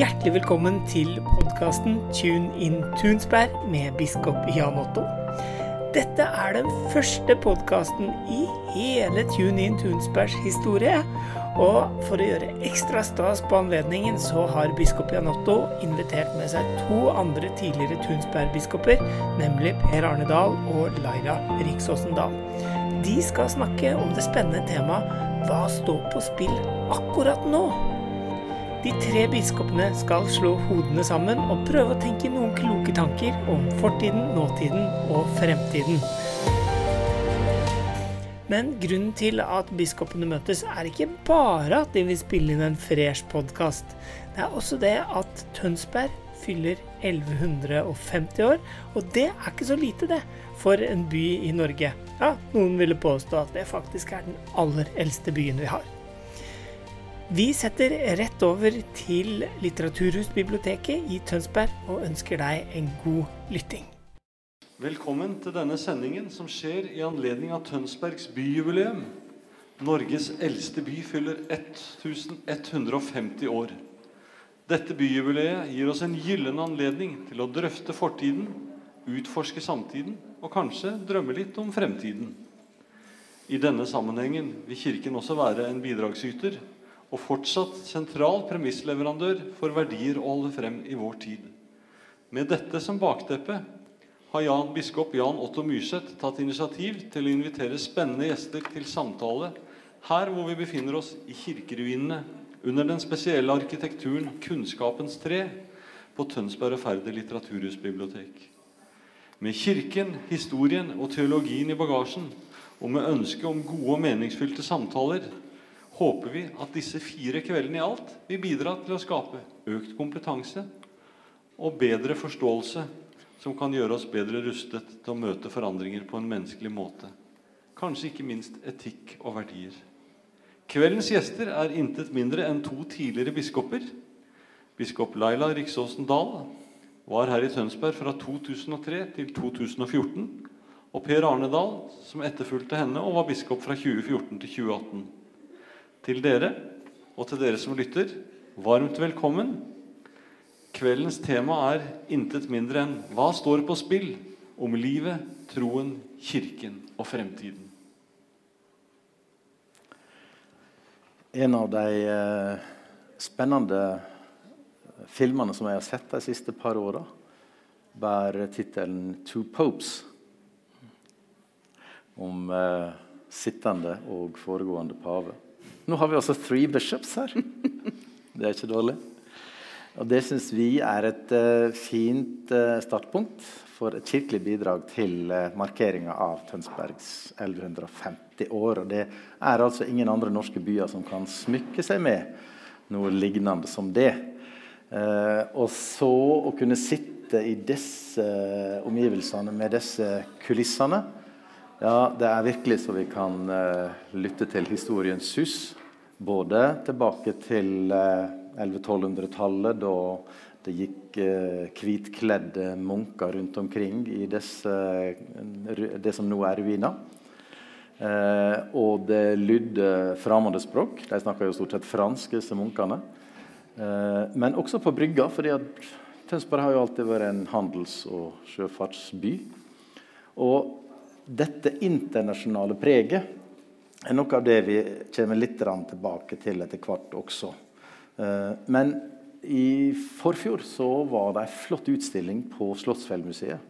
Hjertelig velkommen til podkasten Tune in Tunsberg med biskop Jan Otto. Dette er den første podkasten i hele Tune in Tunsbergs historie. Og for å gjøre ekstra stas på anledningen, så har biskop Jan Otto invitert med seg to andre tidligere Tunsberg-biskoper, nemlig Per Arne Dahl og Laira Riksåsen Dahl. De skal snakke om det spennende temaet Hva står på spill akkurat nå? De tre biskopene skal slå hodene sammen og prøve å tenke noen kloke tanker om fortiden, nåtiden og fremtiden. Men grunnen til at biskopene møtes, er ikke bare at de vil spille inn en fresh podkast. Det er også det at Tønsberg fyller 1150 år, og det er ikke så lite, det, for en by i Norge. Ja, noen ville påstå at det faktisk er den aller eldste byen vi har. Vi setter rett over til Litteraturhusbiblioteket i Tønsberg og ønsker deg en god lytting. Velkommen til denne sendingen som skjer i anledning av Tønsbergs byjubileum. Norges eldste by fyller 1150 år. Dette byjubileet gir oss en gyllen anledning til å drøfte fortiden, utforske samtiden og kanskje drømme litt om fremtiden. I denne sammenhengen vil Kirken også være en bidragsyter og fortsatt sentral premissleverandør for verdier å holde frem i vår tid. Med dette som bakteppe har Jan, biskop Jan Otto Myrseth tatt initiativ til å invitere spennende gjester til samtale her hvor vi befinner oss i kirkeruinene under den spesielle arkitekturen Kunnskapens tre på Tønsberg og Færder litteraturhusbibliotek. Med kirken, historien og teologien i bagasjen, og med ønske om gode og meningsfylte samtaler, håper vi at disse fire kveldene i alt vil bidra til å skape økt kompetanse og bedre forståelse som kan gjøre oss bedre rustet til å møte forandringer på en menneskelig måte. Kanskje ikke minst etikk og verdier. Kveldens gjester er intet mindre enn to tidligere biskoper. Biskop Laila Riksåsen Dahl var her i Tønsberg fra 2003 til 2014. Og Per Arne Dahl, som etterfulgte henne og var biskop fra 2014 til 2018 til dere og til dere som lytter, varmt velkommen. Kveldens tema er intet mindre enn 'Hva står på spill?' om livet, troen, kirken og fremtiden. En av de eh, spennende filmene som jeg har sett de siste par åra, bærer tittelen 'Two Popes'. Om eh, sittende og foregående pave. Nå har vi også three bishops her. Det er ikke dårlig. Og Det syns vi er et uh, fint uh, startpunkt for et kirkelig bidrag til uh, markeringa av Tønsbergs 1150 år. Og Det er altså ingen andre norske byer som kan smykke seg med noe lignende som det. Uh, og så å kunne sitte i disse omgivelsene med disse kulissene ja, det er virkelig så vi kan lytte til historiens sus både tilbake til 1100-1200-tallet, eh, da det gikk uh, hvitkledde munker rundt omkring i disse, det som nå er ruiner. Og det lydde fremmede språk. De snakka jo stort sett fransk, disse munkene. Men også på brygga, fordi at Tønsberg har jo alltid vært en handels- og sjøfartsby. Og dette internasjonale preget er noe av det vi kommer litt tilbake til etter hvert også. Eh, men i forfjor så var det en flott utstilling på Slottsfjellmuseet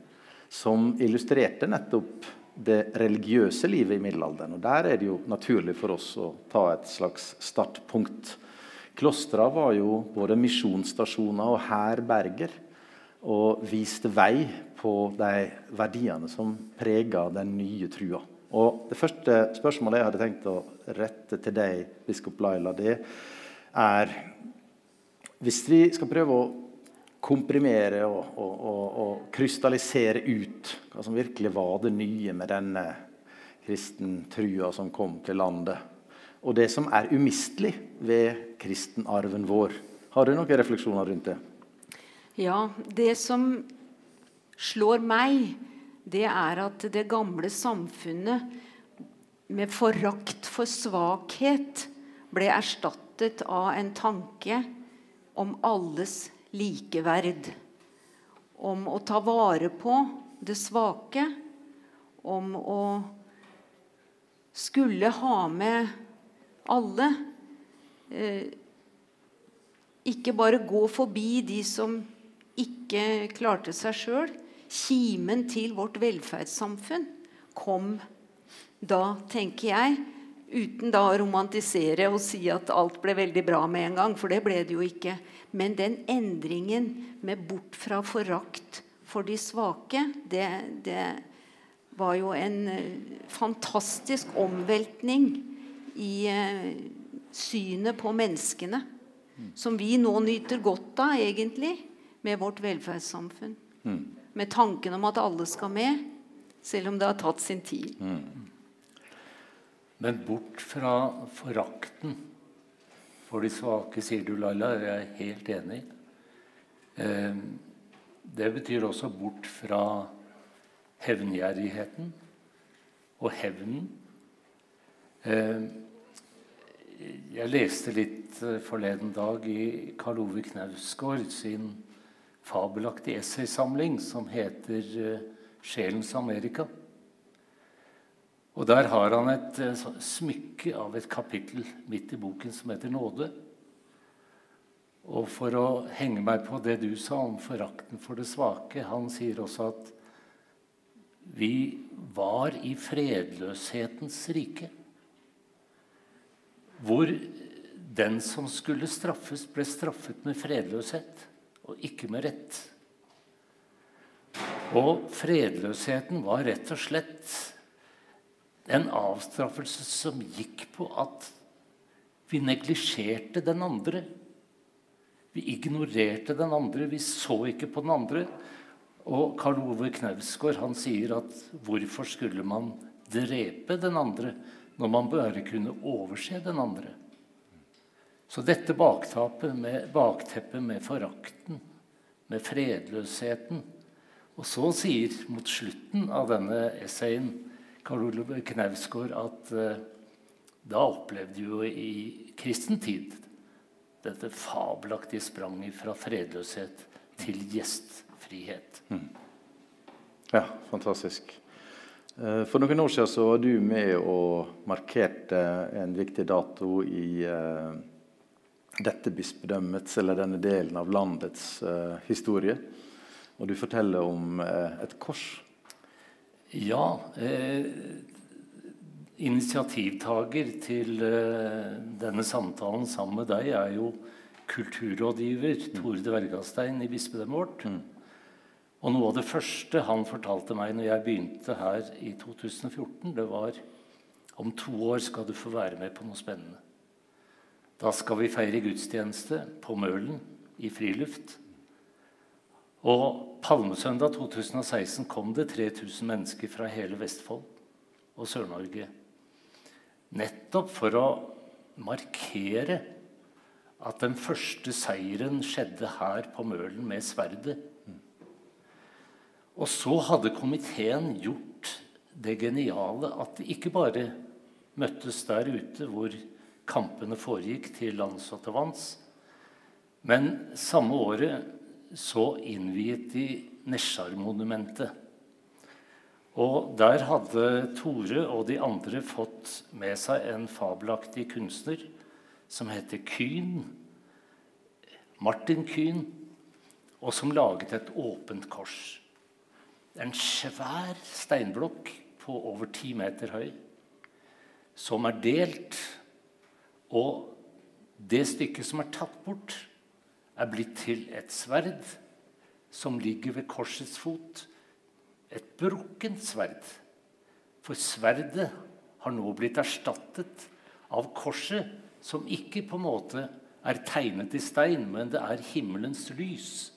som illustrerte nettopp det religiøse livet i middelalderen. Og Der er det jo naturlig for oss å ta et slags startpunkt. Klostra var jo både misjonsstasjoner og herberger og viste vei på de verdiene som preger den nye trua. Og Det første spørsmålet jeg hadde tenkt å rette til deg, biskop Laila, det er Hvis vi skal prøve å komprimere og, og, og, og, krystallisere ut hva som virkelig var det nye med denne kristentrua som kom til landet, og det som er umistelig ved kristenarven vår. Har du noen refleksjoner rundt det? Ja, det som slår meg, det er at det gamle samfunnet med forakt for svakhet ble erstattet av en tanke om alles likeverd. Om å ta vare på det svake. Om å skulle ha med alle. Eh, ikke bare gå forbi de som ikke klarte seg sjøl. Kimen til vårt velferdssamfunn kom da, tenker jeg, uten da å romantisere og si at alt ble veldig bra med en gang, for det ble det jo ikke. Men den endringen med bort fra forakt for de svake, det, det var jo en eh, fantastisk omveltning i uh, synet på menneskene. Som vi nå nyter godt av, egentlig, med vårt velferdssamfunn. Mm. Med tanken om at alle skal med, selv om det har tatt sin tid. Mm. Men bort fra forakten for de svake, sier du, Laila. Jeg er helt enig. Eh, det betyr også bort fra hevngjerrigheten og hevnen. Eh, jeg leste litt eh, forleden dag i Karl Ove Knausgård sin fabelaktige essaysamling som heter 'Sjelens Amerika'. Og Der har han et eh, smykke av et kapittel midt i boken som heter 'Nåde'. Og for å henge meg på det du sa om forakten for det svake Han sier også at vi var i fredløshetens rike. Hvor den som skulle straffes, ble straffet med fredløshet og ikke med rett. Og fredløsheten var rett og slett en avstraffelse som gikk på at vi neglisjerte den andre. Vi ignorerte den andre, vi så ikke på den andre. Og Karl Ove Knausgård sier at hvorfor skulle man drepe den andre når man bare kunne overse den andre? Så dette bakteppet med, bakteppet med forakten, med fredløsheten Og så sier mot slutten av denne essayen Karl Olav Knausgård at eh, da opplevde jo i kristen tid dette fabelaktige spranget fra fredløshet til gjestfrihet. Mm. Ja, fantastisk. Eh, for noen år siden så var du med og markerte en viktig dato i uh, dette bispedømmets, eller denne delen av landets uh, historie. Og du forteller om uh, et kors ja. Eh, initiativtaker til eh, denne samtalen sammen med deg er jo kulturrådgiver mm. Tore Dvergastein i bispedømmet vårt. Mm. Og noe av det første han fortalte meg når jeg begynte her i 2014, det var om to år skal du få være med på noe spennende. Da skal vi feire gudstjeneste på Mølen i friluft. Og Palmesøndag 2016 kom det 3000 mennesker fra hele Vestfold og Sør-Norge. Nettopp for å markere at den første seieren skjedde her på Mølen med sverdet. Og så hadde komiteen gjort det geniale at de ikke bare møttes der ute hvor kampene foregikk, til lands og til vanns, men samme året så innviet de Nesjar-monumentet. Og der hadde Tore og de andre fått med seg en fabelaktig kunstner som heter Kyn. Martin Kyn. Og som laget et åpent kors. En svær steinblokk på over ti meter høy. Som er delt. Og det stykket som er tatt bort, er blitt til et sverd som ligger ved korsets fot. Et brukkent sverd. For sverdet har nå blitt erstattet av korset, som ikke på en måte er tegnet i stein, men det er himmelens lys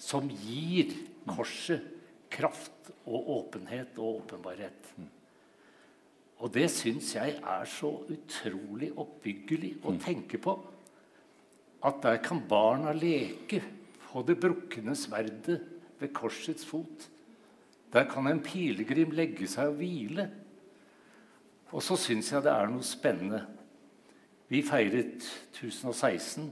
som gir korset kraft og åpenhet og åpenbarhet. Og det syns jeg er så utrolig oppbyggelig å tenke på at der kan barna leke på det brukne sverdet ved korsets fot. Der kan en pilegrim legge seg og hvile. Og så syns jeg det er noe spennende. Vi feiret 1016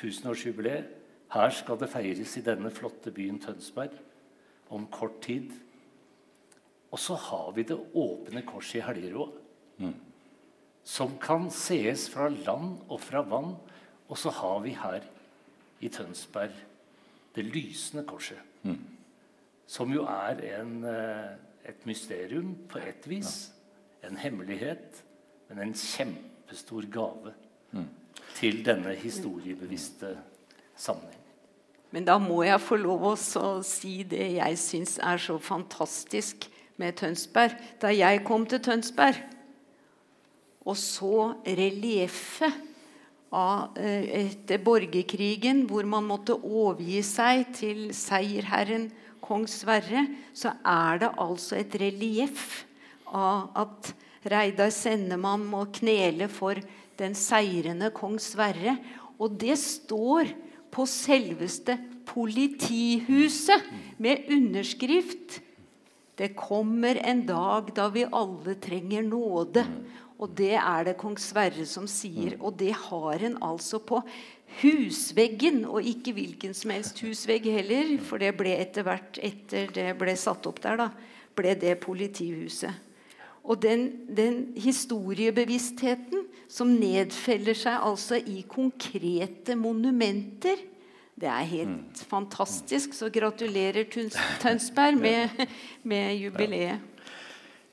tusenårsjubileet. Her skal det feires i denne flotte byen Tønsberg om kort tid. Og så har vi det åpne korset i Helgerå, som kan sees fra land og fra vann. Og så har vi her i Tønsberg det lysende korset. Som jo er en, eh, et mysterium på ett vis. En hemmelighet, men en kjempestor gave til denne historiebevisste sammenheng. Men da må jeg få lov å si det jeg syns er så fantastisk med Tønsberg. Da jeg kom til Tønsberg og så relieffet eh, etter borgerkrigen, hvor man måtte overgi seg til seierherren kong Sverre, så er det altså et relieff av at Reidar Sennemann må knele for den seirende kong Sverre. Og det står på selveste politihuset med underskrift. Det kommer en dag da vi alle trenger nåde. Og det er det kong Sverre som sier. Og det har en altså på husveggen, og ikke hvilken som helst husvegg heller. For det ble etter hvert, etter det ble satt opp der, da, ble det politihuset. Og den, den historiebevisstheten som nedfeller seg altså i konkrete monumenter, det er helt fantastisk. Så gratulerer Tønsberg med, med jubileet.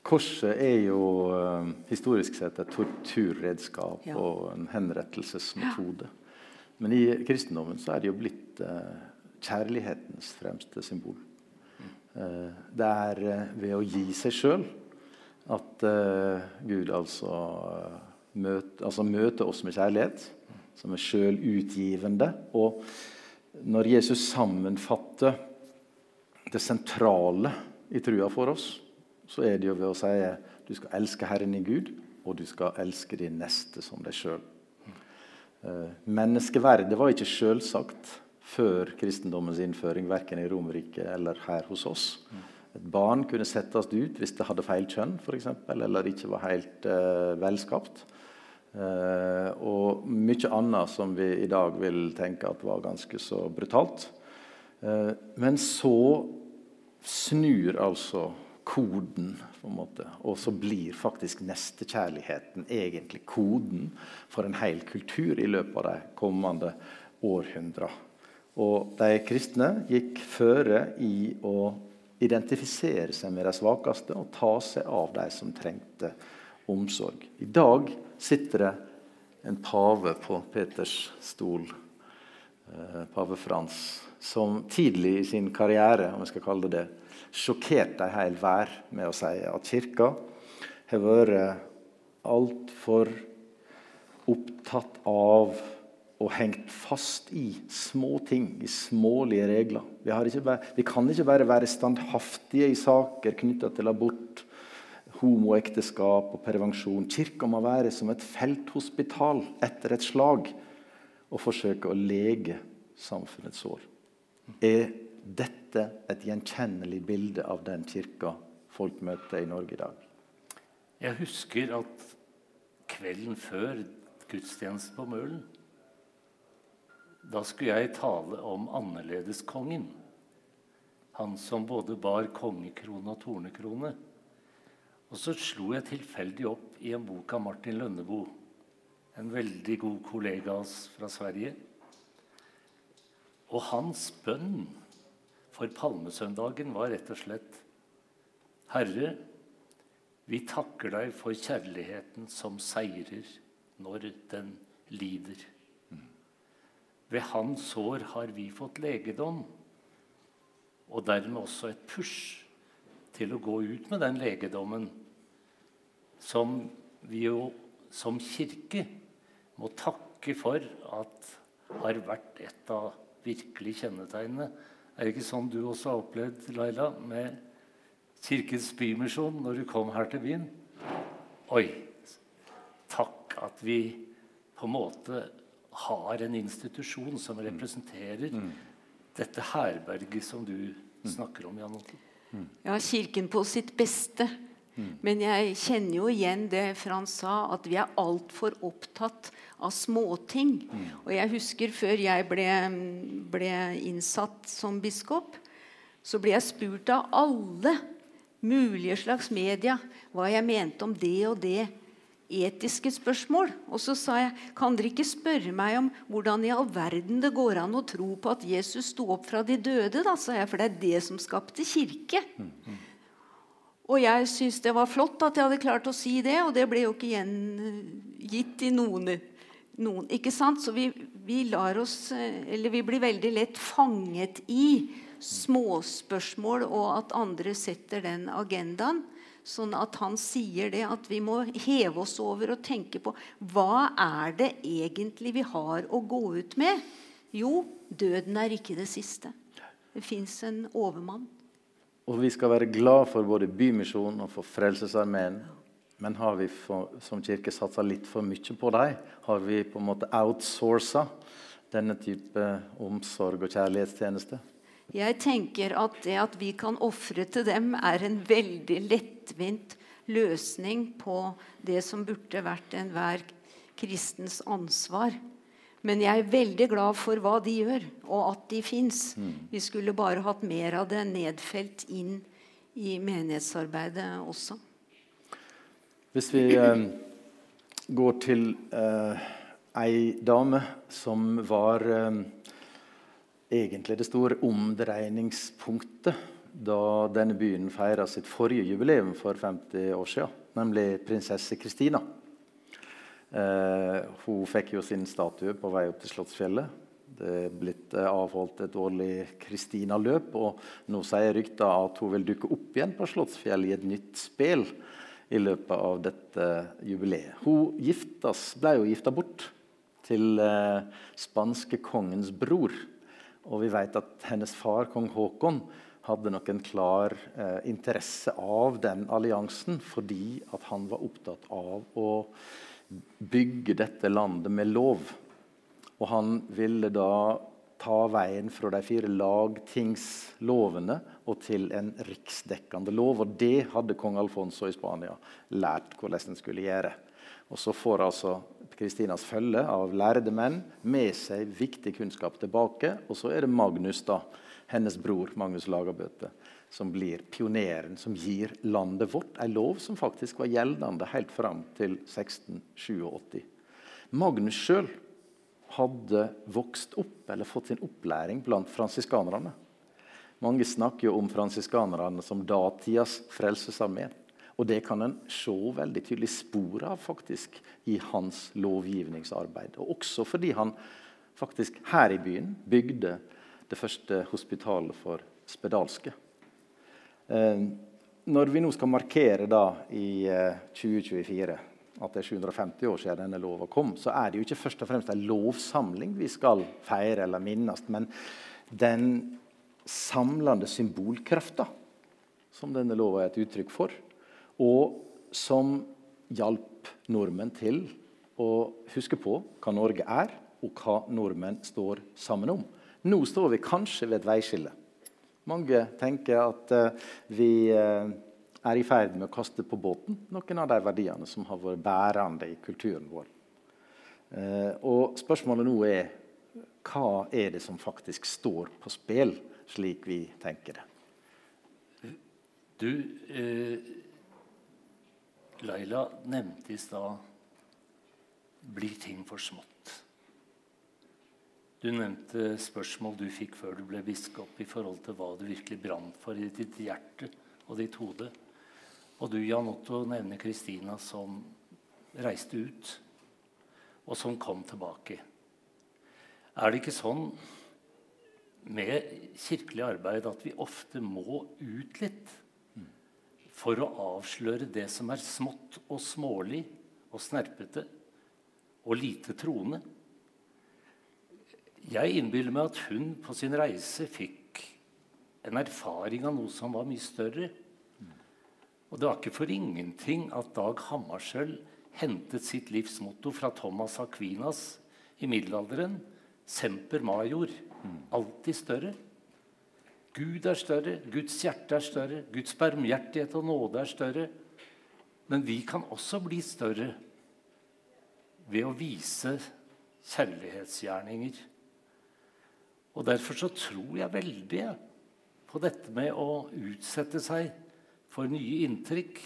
Korset er jo eh, historisk sett et torturredskap Ja. og en henrettelsesmetode. Men i kristendommen så er det jo blitt eh, kjærlighetens fremste symbol. Eh, det er ved å gi seg sjøl at Gud altså, eh, møt, altså møter oss med kjærlighet, som er sjølutgivende. Og når Jesus sammenfatter det sentrale i trua for oss, så er det jo ved å si du skal elske Herren i Gud, og du skal elske din neste som deg sjøl. Eh, Menneskeverdet var ikke selvsagt før kristendommens innføring, verken i Romerike eller her hos oss. Et barn kunne settes ut hvis det hadde feil kjønn, for eksempel, eller ikke var helt uh, velskapt. Eh, og mye annet som vi i dag vil tenke at var ganske så brutalt. Eh, men så snur altså koden, på en måte, og så blir faktisk nestekjærligheten egentlig koden for en hel kultur i løpet av de kommende århundrene Og de kristne gikk føre i å identifisere seg med de svakeste og ta seg av de som trengte omsorg. I dag sitter det en pave på Peters stol, eh, pave Frans, som tidlig i sin karriere om jeg skal kalle det det, sjokkerte en hel vær med å si at kirka har vært altfor opptatt av og hengt fast i små ting, i smålige regler. Vi, ikke bare, vi kan ikke bare være standhaftige i saker knytta til abort, homoekteskap og prevensjon. Kirka må være som et felthospital etter et slag og forsøke å lege samfunnets sår. Er dette et gjenkjennelig bilde av den kirka folk møter i Norge i dag? Jeg husker at kvelden før gudstjenesten på Mølen Da skulle jeg tale om annerledeskongen. Han som både bar kongekrone og tornekrone. Og så slo jeg tilfeldig opp i en bok av Martin Lønneboe. En veldig god kollega av oss fra Sverige. Og hans bønn for palmesøndagen var rett og slett Herre, vi takker deg for kjærligheten som seirer når den lider. Ved hans sår har vi fått legedom, og dermed også et push til å gå ut med den legedommen som vi jo som kirke må takke for at har vært et av virkelig kjennetegnene. Er det ikke sånn du også har opplevd, Laila, med Kirkens Bymisjon når du kom her til byen? Oi, takk at vi på en måte har en institusjon som representerer dette herberget som du snakker om, Jan Otto. Ja, Kirken på sitt beste. Men jeg kjenner jo igjen det Frans sa, at vi er altfor opptatt av småting. Og jeg husker før jeg ble, ble innsatt som biskop, så ble jeg spurt av alle mulige slags media hva jeg mente om det og det etiske spørsmål. Og så sa jeg kan dere ikke spørre meg om hvordan i all verden det går an å tro på at Jesus sto opp fra de døde, da, sa jeg, for det er det som skapte kirke. Og jeg syntes det var flott at jeg hadde klart å si det, og det ble jo ikke gjengitt i noen, noen ikke sant? Så vi, vi, lar oss Eller vi blir veldig lett fanget i småspørsmål, og at andre setter den agendaen. Sånn at han sier det at vi må heve oss over og tenke på hva er det egentlig vi har å gå ut med? Jo, døden er ikke det siste. Det fins en overmann. Og vi skal være glad for både Bymisjonen og for Frelsesarmeen. Men har vi for, som kirke satsa litt for mye på dem? Har vi på en måte outsourca denne type omsorg og kjærlighetstjeneste? Jeg tenker at det at vi kan ofre til dem, er en veldig lettvint løsning på det som burde vært enhver kristens ansvar. Men jeg er veldig glad for hva de gjør, og at de fins. Mm. Vi skulle bare hatt mer av det nedfelt inn i menighetsarbeidet også. Hvis vi eh, går til eh, ei dame som var eh, egentlig det store omdreiningspunktet da denne byen feira sitt forrige jubileum for 50 år siden, nemlig prinsesse Kristina. Eh, hun fikk jo sin statue på vei opp til Slottsfjellet. Det er blitt eh, avholdt et årlig Kristina-løp, og nå sier rykta at hun vil dukke opp igjen på Slottsfjellet i et nytt spill i løpet av dette jubileet. Hun giftas, ble jo gifta bort til eh, spanske kongens bror. Og vi vet at hennes far, kong Haakon, hadde nok en klar eh, interesse av den alliansen fordi at han var opptatt av å bygge dette landet med lov. Og han ville da ta veien fra de fire lagtingslovene og til en riksdekkende lov. Og det hadde kong Alfonso i Spania lært hvordan en skulle gjøre. Og så får altså Kristinas følge av lærde menn med seg viktig kunnskap tilbake. Og så er det Magnus, da, hennes bror, Magnus Lagerbøte, som blir pioneren som gir landet vårt en lov som faktisk var gjeldende helt fram til 1687. Magnus sjøl hadde vokst opp eller fått sin opplæring blant fransiskanerne. Mange snakker jo om fransiskanerne som datidas frelsesarmé. Og det kan en se veldig tydelig spor av faktisk i hans lovgivningsarbeid. Og også fordi han faktisk her i byen bygde det første hospitalet for spedalske. Eh, når vi nå skal markere da i 2024 eh, at det er 750 år siden denne lova kom, så er det jo ikke først og fremst en lovsamling vi skal feire eller minnes, men den samlende symbolkrafta som denne lova er et uttrykk for, og som hjalp nordmenn til å huske på hva Norge er, og hva nordmenn står sammen om. Nå står vi kanskje ved et veiskille. Mange tenker at uh, vi uh, er i ferd med å kaste på båten noen av de verdiene som har vært bærende i kulturen vår. Uh, og spørsmålet nå er hva er det som faktisk står på spill, slik vi tenker det? Du, Laila nevnte i stad 'blir ting for smått'. Du nevnte spørsmål du fikk før du ble biskop, i forhold til hva du virkelig brant for i ditt hjerte og ditt hode. Og du, Jan Otto, nevner Kristina som reiste ut, og som kom tilbake. Er det ikke sånn med kirkelig arbeid at vi ofte må ut litt for å avsløre det som er smått og smålig og snerpete og lite troende? Jeg innbiller meg at hun på sin reise fikk en erfaring av noe som var mye større. Og det var ikke for ingenting at Dag Hammarskjöld hentet sitt livsmotto fra Thomas Aquinas i middelalderen. Semper major. Alltid større. Gud er større, Guds hjerte er større, Guds barmhjertighet og nåde er større. Men vi kan også bli større ved å vise kjærlighetsgjerninger. Og Derfor så tror jeg veldig på dette med å utsette seg for nye inntrykk,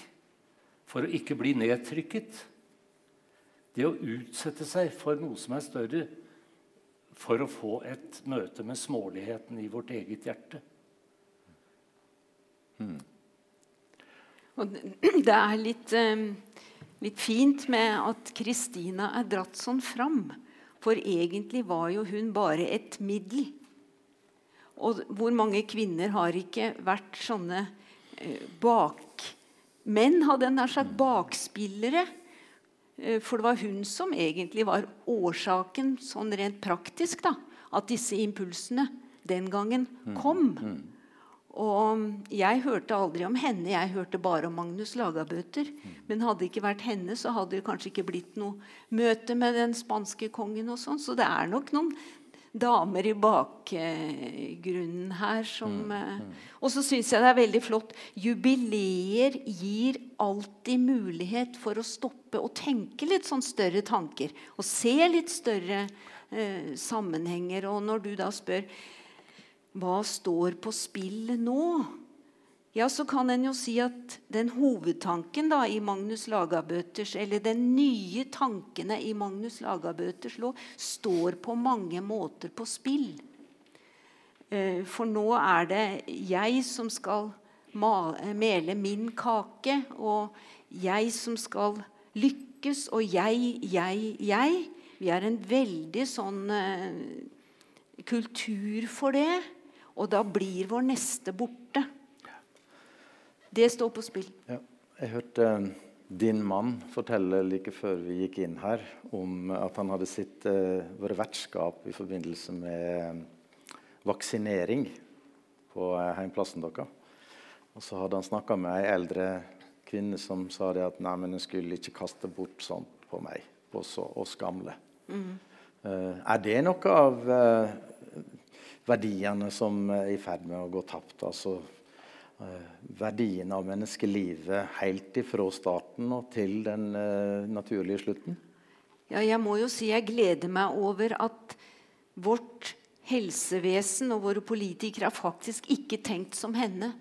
for å ikke bli nedtrykket. Det å utsette seg for noe som er større, for å få et møte med småligheten i vårt eget hjerte. Hmm. Og det er litt, eh, litt fint med at Kristina er dratt sånn fram. For egentlig var jo hun bare et middel. Og hvor mange kvinner har ikke vært sånne eh, bakmenn, hadde en nær sagt, bakspillere? Eh, for det var hun som egentlig var årsaken, sånn rent praktisk, da, at disse impulsene den gangen mm, kom. Mm. Og jeg hørte aldri om henne, jeg hørte bare om Magnus Lagabøter. Mm. Men hadde det ikke vært henne, så hadde det kanskje ikke blitt noe møte med den spanske kongen. og sånn, Så det er nok noen damer i bakgrunnen her som mm, eh, mm. Og så syns jeg det er veldig flott. Jubileer gir alltid mulighet for å stoppe og tenke litt sånn større tanker. Og se litt større eh, sammenhenger. Og når du da spør hva står på spill nå? ja, så kan en jo si at den hovedtanken da, i Magnus Lagabøters, eller den nye tankene i Magnus Lagabøters lov, står på mange måter på spill. Eh, for nå er det jeg som skal mele min kake, og jeg som skal lykkes, og jeg, jeg, jeg. Vi er en veldig sånn eh, kultur for det. Og da blir vår neste borte. Det står på spill. Ja. Jeg hørte eh, din mann fortelle like før vi gikk inn her, om at han hadde sitt, uh, vært vertskap i forbindelse med uh, vaksinering på uh, heimplassen deres. Og så hadde han snakka med ei eldre kvinne som sa det at nei, men hun skulle ikke kaste bort sånt på meg, på oss gamle. Mm. er det noe av verdiene som er i ferd med å gå tapt? altså verdiene av menneskelivet helt ifra starten og til den uh, naturlige slutten? Ja, jeg må jo si jeg gleder meg over at vårt helsevesen og våre politikere har faktisk ikke tenkt som henne.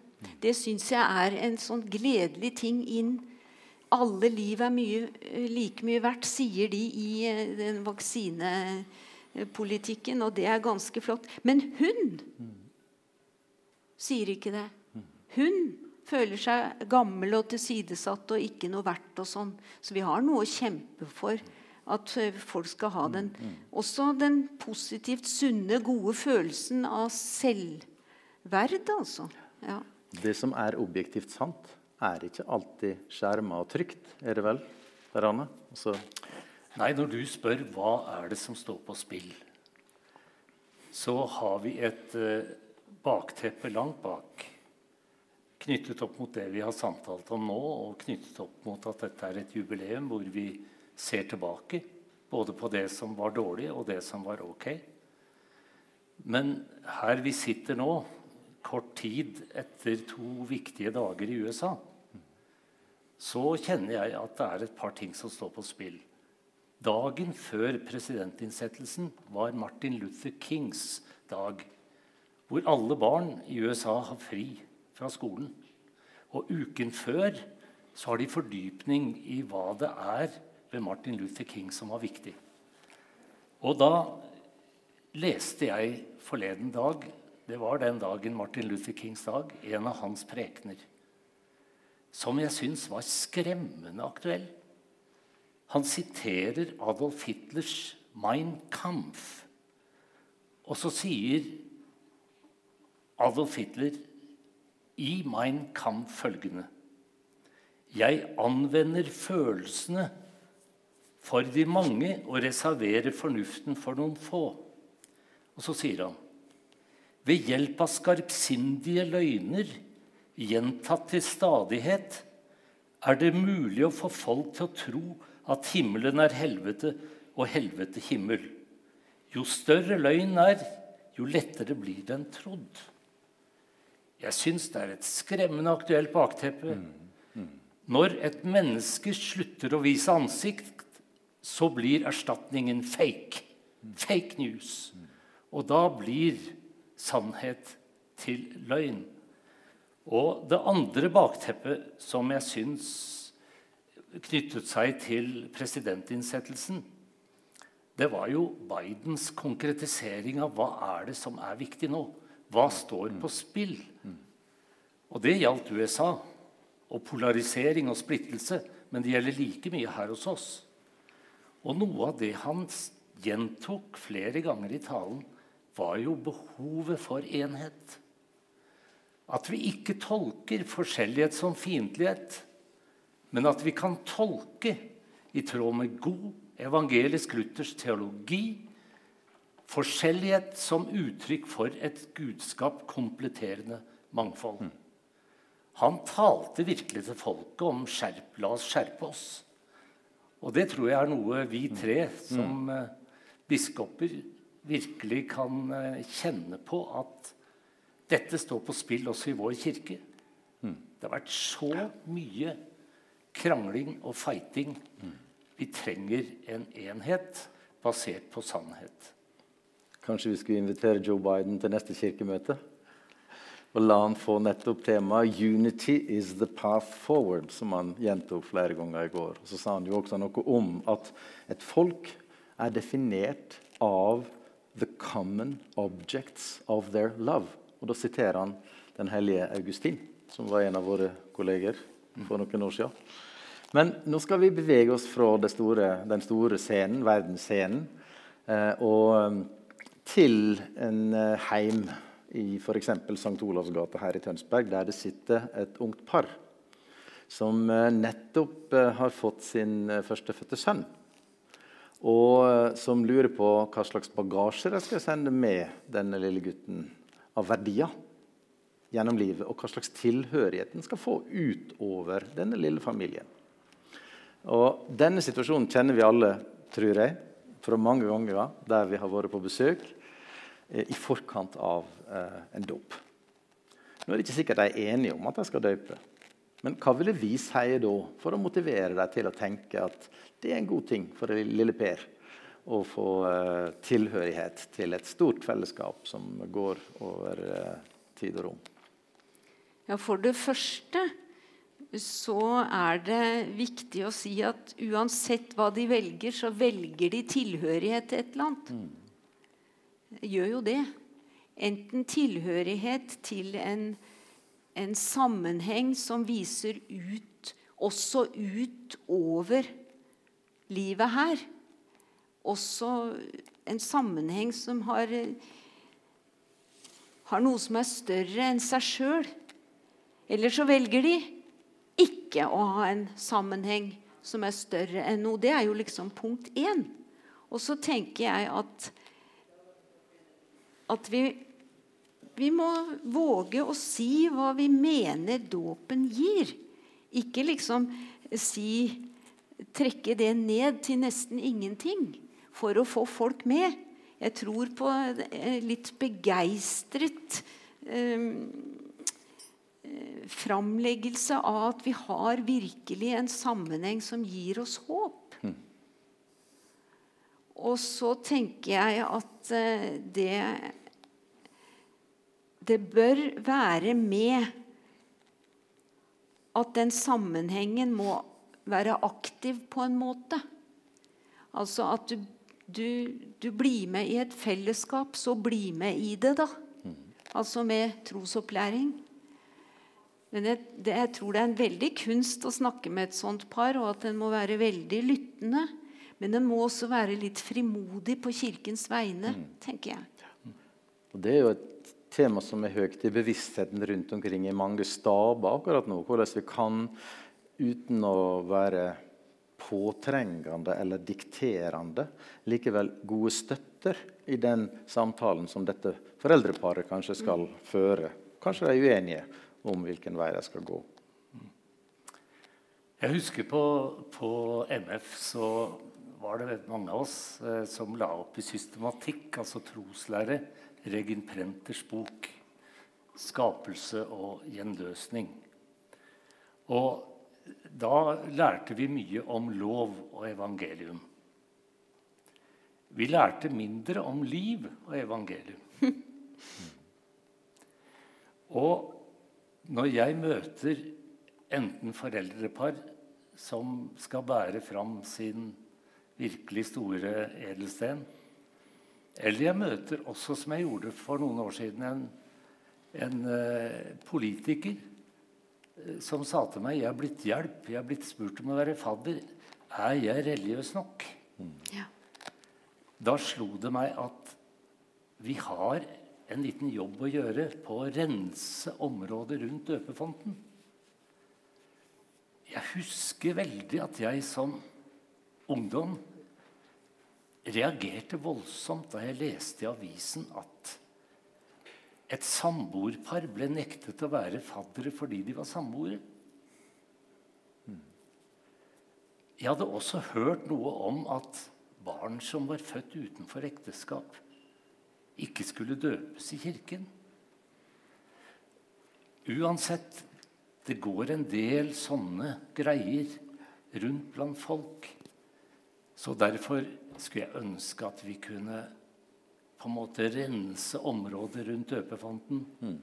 Det syns jeg er en sånn gledelig ting inn. Alle liv er mye, eh, like mye verdt, sier de i den vaksinepolitikken, og det er ganske flott. Men hun sier ikke det. Hun føler seg gammel og tilsidesatt og ikke noe verdt. og sånn. Så vi har noe å kjempe for. At eh, folk skal ha den Også den positivt sunne, gode følelsen av selvverd, altså. Ja. Det som er objektivt sant, er ikke alltid skjerma og trygt, er det vel? Rane? Altså. Nei, når du spør hva er det som står på spill, så har vi et uh, bakteppe langt bak knyttet opp mot det vi har samtalt om nå, og knyttet opp mot at dette er et jubileum hvor vi ser tilbake både på det som var dårlig, og det som var ok. Men her vi sitter nå, kort tid etter to viktige dager i USA, så kjenner jeg at det er et par ting som står på spill. Dagen før presidentinnsettelsen var Martin Luther Kings dag, hvor alle barn i USA har fri fra skolen. Og uken før så har de fordypning i hva det er ved Martin Luther King som var viktig. Og da leste jeg forleden dag Det var den dagen Martin Luther Kings dag. En av hans prekener. Som jeg syns var skremmende aktuell. Han siterer Adolf Hitlers 'Mein Kampf'. Og så sier Adolf Hitler i Mein Kampf følgende Jeg anvender følelsene for de mange og reserverer fornuften for noen få. Og så sier han Ved hjelp av skarpsindige løgner, gjentatt til stadighet, er det mulig å få folk til å tro at himmelen er helvete og helvete himmel. Jo større løgn er, jo lettere blir den trodd. Jeg syns det er et skremmende aktuelt bakteppe. Mm. Mm. Når et menneske slutter å vise ansikt, så blir erstatningen fake. Fake news. Og da blir sannhet til løgn. Og det andre bakteppet som jeg syns knyttet seg til presidentinnsettelsen, det var jo Bidens konkretisering av hva er det som er viktig nå. Hva står på spill? Og det gjaldt USA. Og polarisering og splittelse. Men det gjelder like mye her hos oss. Og noe av det han gjentok flere ganger i talen, var jo behovet for enhet. At vi ikke tolker forskjellighet som fiendtlighet, men at vi kan tolke i tråd med god evangelisk-luthersk teologi forskjellighet som uttrykk for et gudskap kompletterende mangfold. Han talte virkelig til folket om skjerp, la oss skjerpe oss. Og det tror jeg er noe vi tre som eh, biskoper virkelig kan eh, kjenne på at dette står på spill også i vår kirke. Det har vært så mye krangling og fighting. Vi trenger en enhet basert på sannhet. Kanskje vi skulle invitere Joe Biden til neste kirkemøte? Og la han få nettopp temaet 'Unity is the path forward', som han gjentok flere ganger i går. Og så sa han jo også noe om at et folk er definert av 'the common objects of their love'. Og da siterer han den hellige Augustin, som var en av våre kolleger for noen år siden. Men nå skal vi bevege oss fra store, den store scenen, verdensscenen, eh, og til en eh, heim i f.eks. St. Olavs gate her i Tønsberg, der det sitter et ungt par som eh, nettopp har fått sin førstefødte sønn. Og som lurer på hva slags bagasje de skal sende med denne lille gutten av verdier gjennom livet, og hva slags tilhørighet den skal få utover denne lille familien. Og Denne situasjonen kjenner vi alle, tror jeg, fra mange ganger der vi har vært på besøk eh, i forkant av eh, en dåp. Nå er det ikke sikkert de er enige om at de skal døpe. Men hva ville vi si da for å motivere dem til å tenke at det er en god ting for lille Per å få eh, tilhørighet til et stort fellesskap som går over tid og rom? Ja, For det første så er det viktig å si at uansett hva de velger, så velger de tilhørighet til et eller annet. Mm. Gjør jo det. Enten tilhørighet til en, en sammenheng som viser ut, også utover livet her. Også en sammenheng som har, har noe som er større enn seg sjøl. Eller så velger de ikke å ha en sammenheng som er større enn noe. Det er jo liksom punkt én. Og så tenker jeg at, at vi, vi må våge å si hva vi mener dåpen gir. Ikke liksom si Trekke det ned til nesten ingenting for å få folk med. Jeg tror på litt begeistret um, framleggelse av at vi har virkelig en sammenheng som gir oss håp. Mm. Og så tenker jeg at uh, det Det bør være med at den sammenhengen må være aktiv på en måte. Altså at du, du, du blir med i et fellesskap, så bli med i det, da. Mm. Altså med trosopplæring. Men jeg, det, jeg, tror det er en veldig kunst å snakke med et sånt par, og at en må være veldig lyttende. Men en må også være litt frimodig på Kirkens vegne, mm. tenker jeg. Og Det er jo et tema som er høyt i bevisstheten rundt omkring i mange staber akkurat nå. Hvordan vi kan, uten å være påtrengende eller dikterende, likevel gode støtter i den samtalen som dette foreldreparet kanskje skal føre. Kanskje de er uenige, om hvilken vei jeg skal gå. Jeg husker på, på MF så var det mange av oss eh, som la opp i systematikk, altså troslære, Regin Prenters bok 'Skapelse og gjenløsning'. Og da lærte vi mye om lov og evangelium. Vi lærte mindre om liv og evangelium. Og når jeg møter enten foreldrepar som skal bære fram sin virkelig store edelsten, eller jeg møter også, som jeg gjorde for noen år siden, en, en uh, politiker uh, som sa til meg jeg har blitt hjelp, jeg har blitt spurt om å være fadder. Er jeg religiøs nok? Mm. Ja. Da slo det meg at vi har en liten jobb å gjøre på å rense området rundt døpefonten. Jeg husker veldig at jeg som ungdom reagerte voldsomt da jeg leste i avisen at et samboerpar ble nektet å være faddere fordi de var samboere. Jeg hadde også hørt noe om at barn som var født utenfor ekteskap, ikke skulle døpes i kirken. Uansett, det går en del sånne greier rundt blant folk. Så derfor skulle jeg ønske at vi kunne på en måte rense området rundt døpefonten. Mm.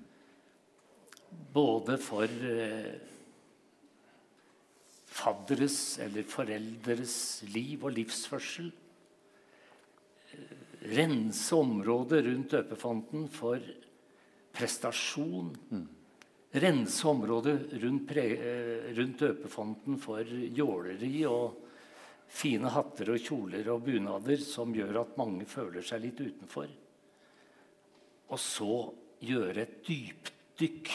Både for eh, fadderes eller foreldres liv og livsførsel. Rense området rundt døpefanten for prestasjon. Mm. Rense området rundt, pre, eh, rundt døpefanten for jåleri og fine hatter og kjoler og bunader som gjør at mange føler seg litt utenfor. Og så gjøre et dypdykk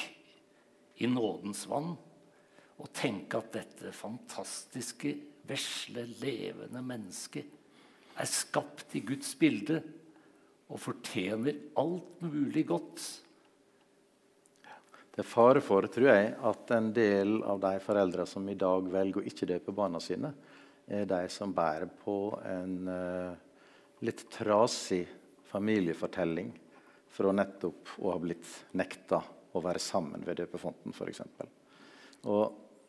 i nådens vann og tenke at dette fantastiske, vesle, levende mennesket er skapt i Guds bilde og fortjener alt mulig godt. Det er fare for, tror jeg, at en del av de foreldrene som i dag velger å ikke døpe barna sine, er de som bærer på en uh, litt trasig familiefortelling for å nettopp å ha blitt nekta å være sammen ved døpefonten, f.eks.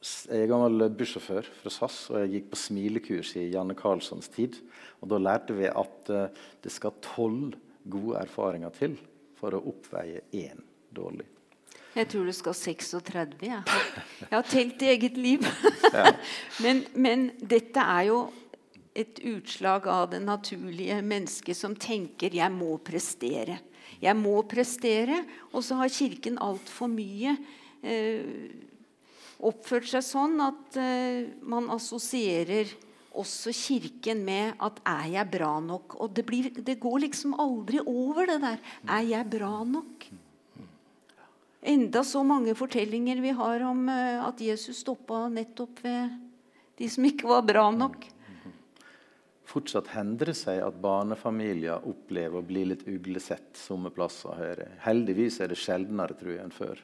Jeg er gammel bussjåfør fra SAS, og jeg gikk på smilekurs i Janne Karlssons tid. og Da lærte vi at uh, det skal tolv gode erfaringer til for å oppveie én dårlig. Jeg tror det skal 36. Jeg har, jeg har telt i eget liv. men, men, dette er jo et utslag av det naturlige mennesket som tenker 'jeg må prestere'. Jeg må prestere. Og så har Kirken altfor mye eh, oppført seg sånn at eh, man assosierer også Kirken med at 'er jeg bra nok?' Og det, blir, det går liksom aldri over, det der. 'Er jeg bra nok?' enda så mange fortellinger vi har om eh, at Jesus stoppa nettopp ved de som ikke var bra nok. Fortsatt hender det seg at barnefamilier opplever å bli litt uglesett somme plasser. Høyre. Heldigvis er det sjeldnere tror jeg, enn før.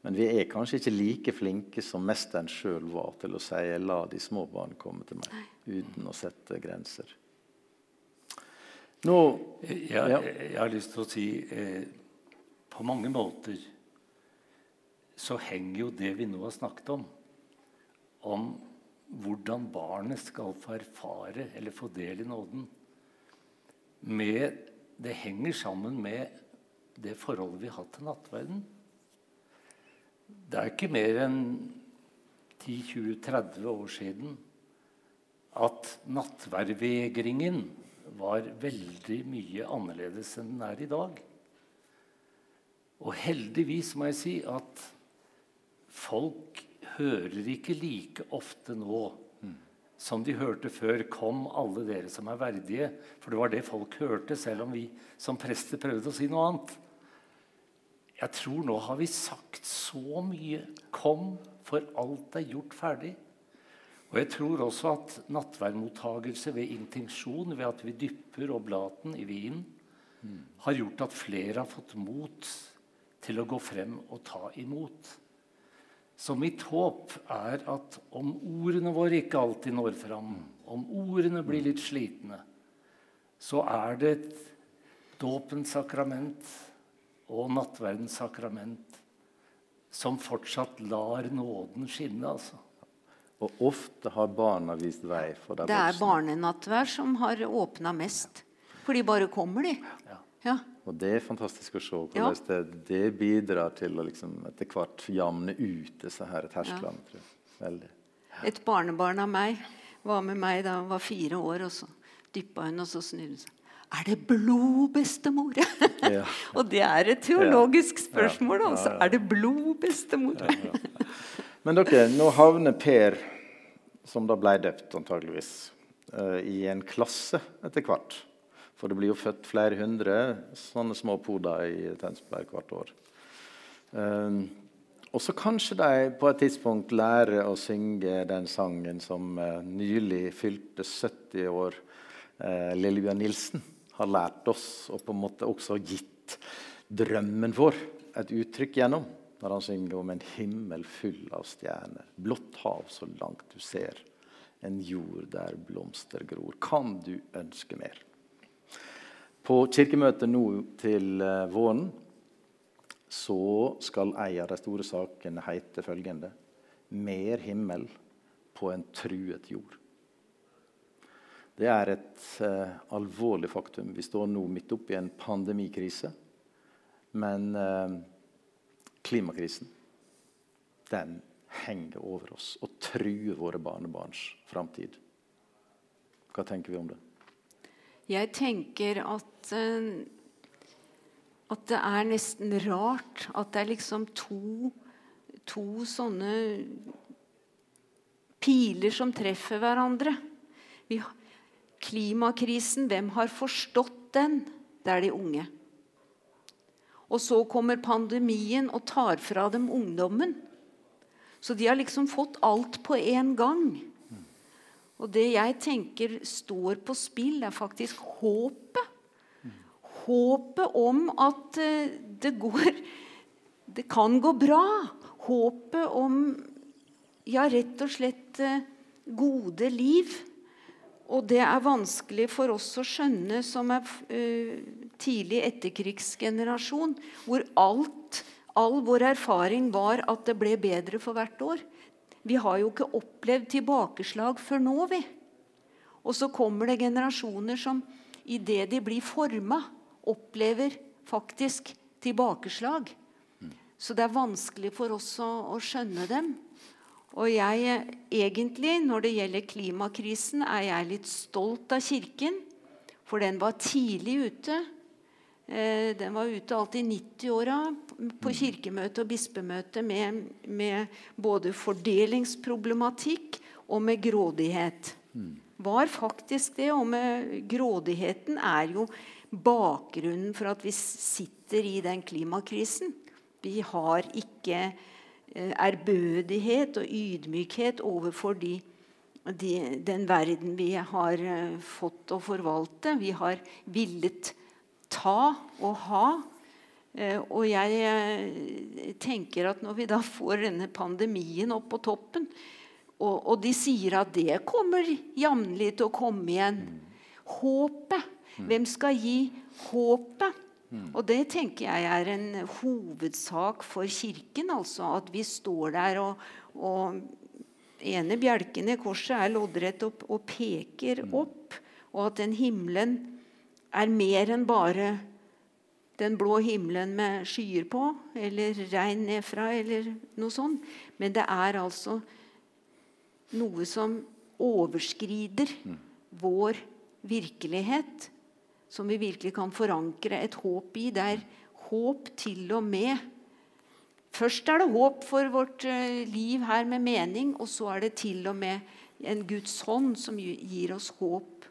Men vi er kanskje ikke like flinke som mesteren sjøl var til å si 'la de små barn komme til meg', uten å sette grenser. Nå, jeg, jeg, jeg har lyst til å si eh, på mange måter så henger jo det vi nå har snakket om, om hvordan barnet skal få erfare eller få del i nåden, med, det henger sammen med det forholdet vi har hatt til nattverden. Det er ikke mer enn 10-20-30 år siden at nattverdvegringen var veldig mye annerledes enn den er i dag. Og heldigvis må jeg si at Folk hører ikke like ofte nå som de hørte før 'Kom, alle dere som er verdige'. For det var det folk hørte, selv om vi som prester prøvde å si noe annet. Jeg tror nå har vi sagt så mye. 'Kom, for alt er gjort ferdig'. Og jeg tror også at nattverdmottagelse ved intensjon, ved at vi dypper oblaten i vinen, har gjort at flere har fått mot til å gå frem og ta imot. Så mitt håp er at om ordene våre ikke alltid når fram, om ordene blir litt slitne, så er det et dåpens sakrament og nattverdens sakrament som fortsatt lar nåden skinne. altså. Og ofte har barna vist vei for de Det er barnenattverd barnenattvær som har åpna mest. For de bare kommer, de. Ja. Og det er fantastisk å se Ja. hvordan det, det bidrar til å liksom etter hvert jamne ut disse her tersklene. tror jeg. Veldig. Et barnebarn av meg var med meg da hun var fire år, og så dyppa hun, og så snudde hun seg. Er det blod, bestemor? Ja. og det er et teologisk spørsmål, altså. Er det blod, bestemor? Men dere, nå havner Per, som da ble døpt antageligvis, eh, i en klasse etter hvert. For det blir jo født flere hundre sånne små poder i Tønsberg hvert år. Eh, og så kanskje de på et tidspunkt lærer å synge den sangen som eh, nylig fylte 70 år, eh, Lillebjørn Nilsen har lært oss, og på en måte også gitt drømmen vår et uttrykk gjennom. Når han synger om en himmel full av stjerner, blått hav så langt du ser, en jord der blomster gror. Kan du ønske mer? På kirkemøtet nå til eh, våren så skal ei av de store sakene heite følgende Mer himmel på en truet jord. Det er et uh, alvorlig faktum. Vi står nå midt oppi en pandemikrise. Men uh, klimakrisen, den henger over oss og truer våre barnebarns framtid. Hva tenker vi om det? Jeg tenker at uh, at det er nesten rart at det er liksom to, to sånne piler som treffer hverandre. Vi, har- klimakrisen, hvem har forstått den? Det er de unge. Og så kommer pandemien og tar fra dem ungdommen. Så de har liksom fått alt på én gang. Og det jeg tenker står på spill, er faktisk håpet. Håpet om at eh, det går Det kan gå bra. Håpet om ja, rett og slett eh, gode liv. Og det er vanskelig for oss å skjønne som er uh, tidlig etterkrigsgenerasjon, hvor alt, all vår erfaring var at det ble bedre for hvert år. Vi har jo ikke opplevd tilbakeslag før nå, vi. Og så kommer det generasjoner som idet de blir forma, opplever faktisk tilbakeslag. Så det er vanskelig for oss å, å skjønne dem. Og jeg, egentlig, når det gjelder klimakrisen, er jeg litt stolt av Kirken. For den var tidlig ute. Eh, den var ute alt i 90-åra på kirkemøte og bispemøte med, med både fordelingsproblematikk og med grådighet. Var faktisk det. Og med grådigheten er jo bakgrunnen for at vi sitter i den klimakrisen. Vi har ikke ærbødighet og ydmykhet overfor de, de, den verden vi har eh, fått å forvalte. Vi har villet ta og ha. Eh, og jeg eh, tenker at når vi da får denne pandemien opp på toppen, og, og de sier at det kommer jevnlig til å komme igjen Håpet. Hvem skal gi håpet? Og det tenker jeg er en hovedsak for Kirken. altså At vi står der og, og ene bjelken i korset er loddrett opp og peker opp. Og at den himmelen er mer enn bare den blå himmelen med skyer på, eller regn nedfra, eller noe sånt. Men det er altså noe som overskrider vår virkelighet. Som vi virkelig kan forankre et håp i. Det er håp til og med Først er det håp for vårt eh, liv her med mening, og så er det til og med en Guds hånd som gir oss håp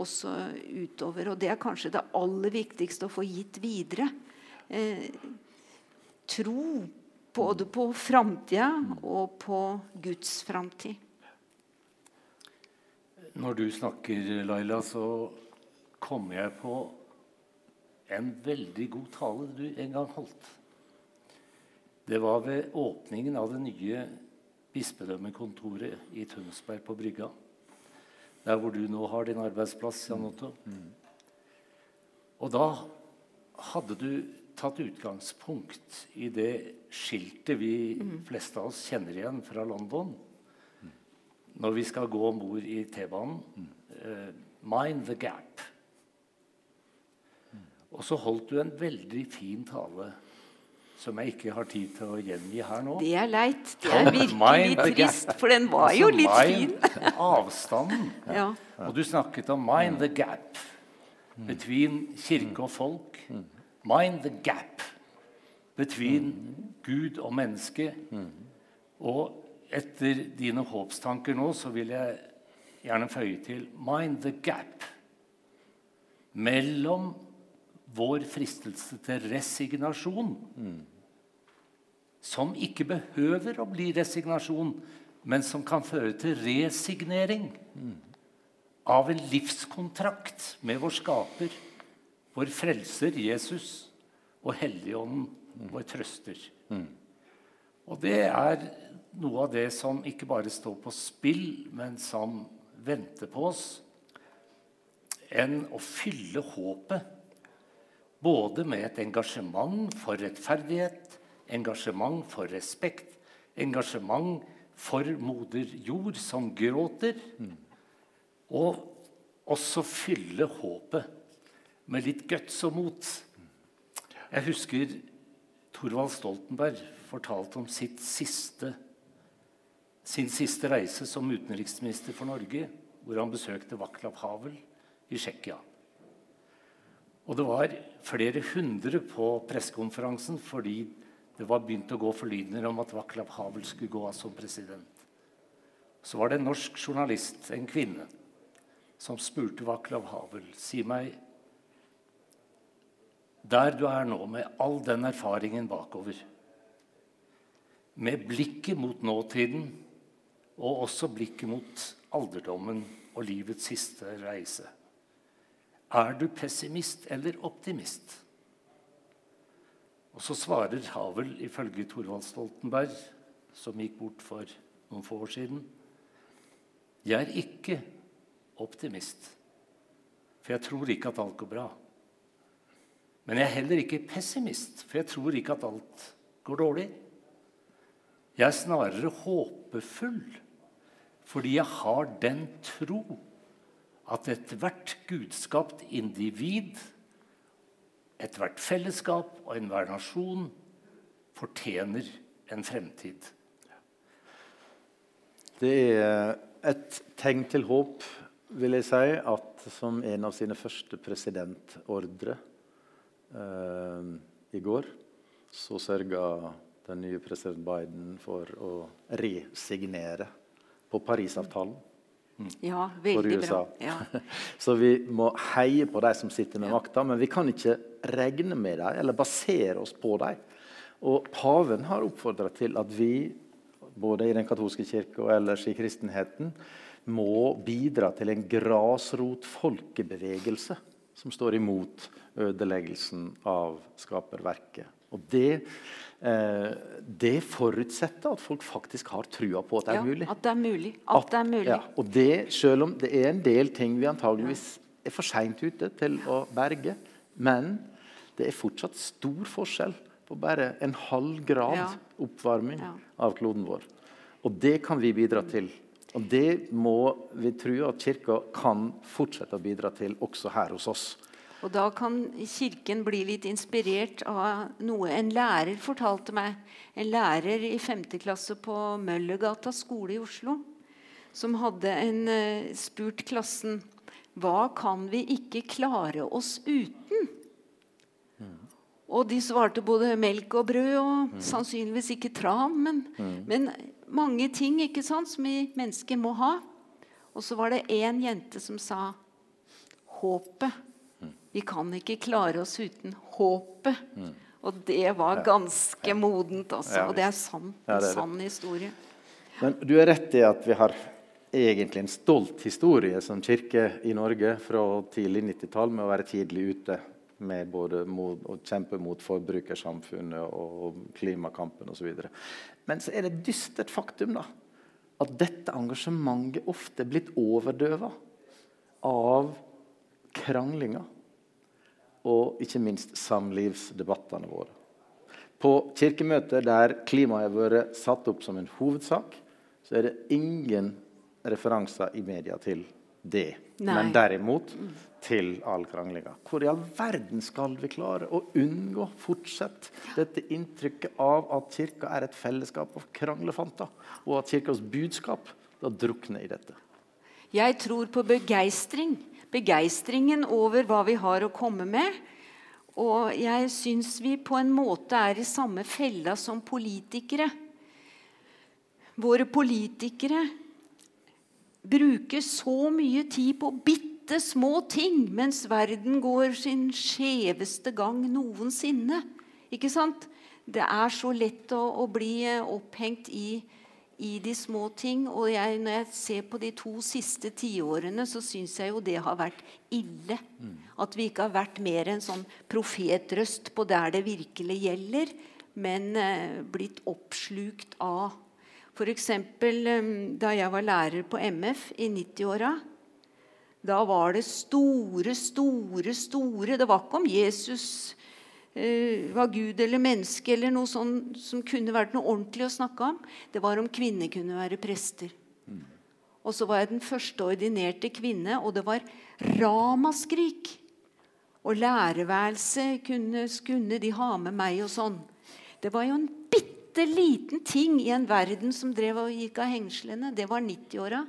også utover. Og det er kanskje det aller viktigste å få gitt videre. Eh, tro både på framtida og på Guds framtid. Når du snakker, Laila, så kommer jeg på en veldig god tale du en gang holdt. Det var ved åpningen av det nye bispedømmekontoret i Tønsberg på Brygga. Der hvor du nå har din arbeidsplass, Jan Otto. Og da hadde du tatt utgangspunkt i det skiltet vi fleste av oss kjenner igjen fra London. når vi skal gå om bord i T-banen Uh, Mind the gap. Og så holdt du en veldig fin tale som jeg ikke har tid til å gjengi her nå. Det er leit. Det er virkelig Mind trist, for den var jo litt litt fin. mind, avstanden. Ja. Og du snakket om 'mind the gap' between kirke og folk. Mind the gap between Gud og menneske. Og etter dine håpstanker nå så vil jeg gjerne føye til 'mind the gap' mellom vår fristelse til resignasjon som ikke behøver å bli resignasjon, men som kan føre til resignering av en livskontrakt med vår skaper, vår frelser Jesus og Helligånden, vår trøster. Og det er noe av det som ikke bare står på spill, men som venter på oss. Enn å fylle håpet både med et engasjement for rettferdighet, engasjement for respekt, engasjement for moder jord som gråter, og også fylle håpet med litt guts og mot. Jeg husker Thorvald Stoltenberg fortalte om siste, sin siste reise som utenriksminister for Norge, hvor han besøkte Vaklav Havel i Tsjekkia. Og det var flere hundre på pressekonferansen fordi det var begynt å gå forlydender om at Vaklav Havel skulle gå av som president. Så var det en norsk journalist, en kvinne, som spurte Vaklav Havel si meg Der du er nå, med all den erfaringen bakover, med blikket mot nåtiden og også blikket mot alderdommen og livets siste reise er du pessimist eller optimist? Og så svarer Havel, ifølge Thorvald Stoltenberg, som gikk bort for noen få år siden Jeg er ikke optimist, for jeg tror ikke at alt går bra. Men jeg er heller ikke pessimist, for jeg tror ikke at alt går dårlig. Jeg er snarere håpefull, fordi jeg har den tro at ethvert gudskapt individ, ethvert fellesskap og enhver nasjon fortjener en fremtid. Det er et tegn til håp, vil jeg si, at som en av sine første presidentordre eh, i går, så sørga den nye president Biden for å resignere på Parisavtalen. Ja, for veldig bra. Ja. Så vi må heie på de som sitter med makta, men vi kan ikke regne med dem eller basere oss på dem. Og paven har oppfordra til at vi, både i den katolske kirke og ellers i kristenheten, må bidra til en grasrotfolkebevegelse som står imot ødeleggelsen av skaperverket. Og det, eh, det forutsetter at folk faktisk har trua på at det er Ja, mulig. at det er mulig. At det er mulig. Ja, og det, selv om det er en del ting vi antageligvis er for seint ute til å berge, men det er fortsatt stor forskjell på bare en halv grad Ja. oppvarming Ja. av kloden vår. Og det kan vi bidra til. Og det må vi tro at Kirka kan fortsette å bidra til også her hos oss. Og da kan Kirken bli litt inspirert av noe en lærer fortalte meg. En lærer i 5. klasse på Møllergata skole i Oslo. Som hadde en, eh, spurt klassen hva kan vi ikke klare oss uten? Og de svarte både melk og brød og sannsynligvis ikke tran. Men, men mange ting ikke sant, som vi mennesker må ha. Og så var det én jente som sa håpet. Vi kan ikke klare oss uten håpet. Og det var ganske modent, altså. Ja, Og det er sant. Ja, En det er det. sann historie. Men du er rett i at vi har egentlig en stolt historie som kirke i Norge fra tidlig 90-tall med å være tidlig ute med både mot, å kjempe mot forbrukersamfunnet og klimakampen osv. Men så er det et dystert faktum da, at dette engasjementet ofte er blitt overdøva av kranglinga og ikke minst samlivsdebattene våre. På kirkemøter der klimaet har vært satt opp som en hovedsak, så er det ingen referanser i media til det. Nei. Men derimot til all kranglinga. Hvor i all verden skal vi klare å unngå fortsatt dette inntrykket av at kirka er et fellesskap av kranglefanter, og at kirkas budskap da drukner i dette? Jeg tror på begeistring. Begeistringen over hva vi har å komme med. Og jeg syns vi på en måte er i samme fella som politikere. Våre politikere bruker så mye tid på bitte små ting, mens verden går sin skjeveste gang noensinne. Ikke sant? Det er så lett å, å bli eh, opphengt i, i de små ting. Og jeg, når jeg ser på de to siste tiårene, så syns jeg jo det har vært ille. At vi ikke har vært mer en sånn profetrøst på der det virkelig gjelder, men eh, blitt oppslukt av F.eks. Eh, da jeg var lærer på MF i 90-åra. Da var det store, store, store Det var ikke om Jesus eh, var Gud eller menneske eller noe sånt som kunne vært noe ordentlig å snakke om. Det var om kvinner kunne være prester. Og så var jeg den første ordinerte kvinne, og det var ramaskrik. Og lærerværelset kunne, kunne de ha med meg og sånn. Det var jo en bitte liten ting i en verden som drev og gikk av hengslene. Det var 90-åra.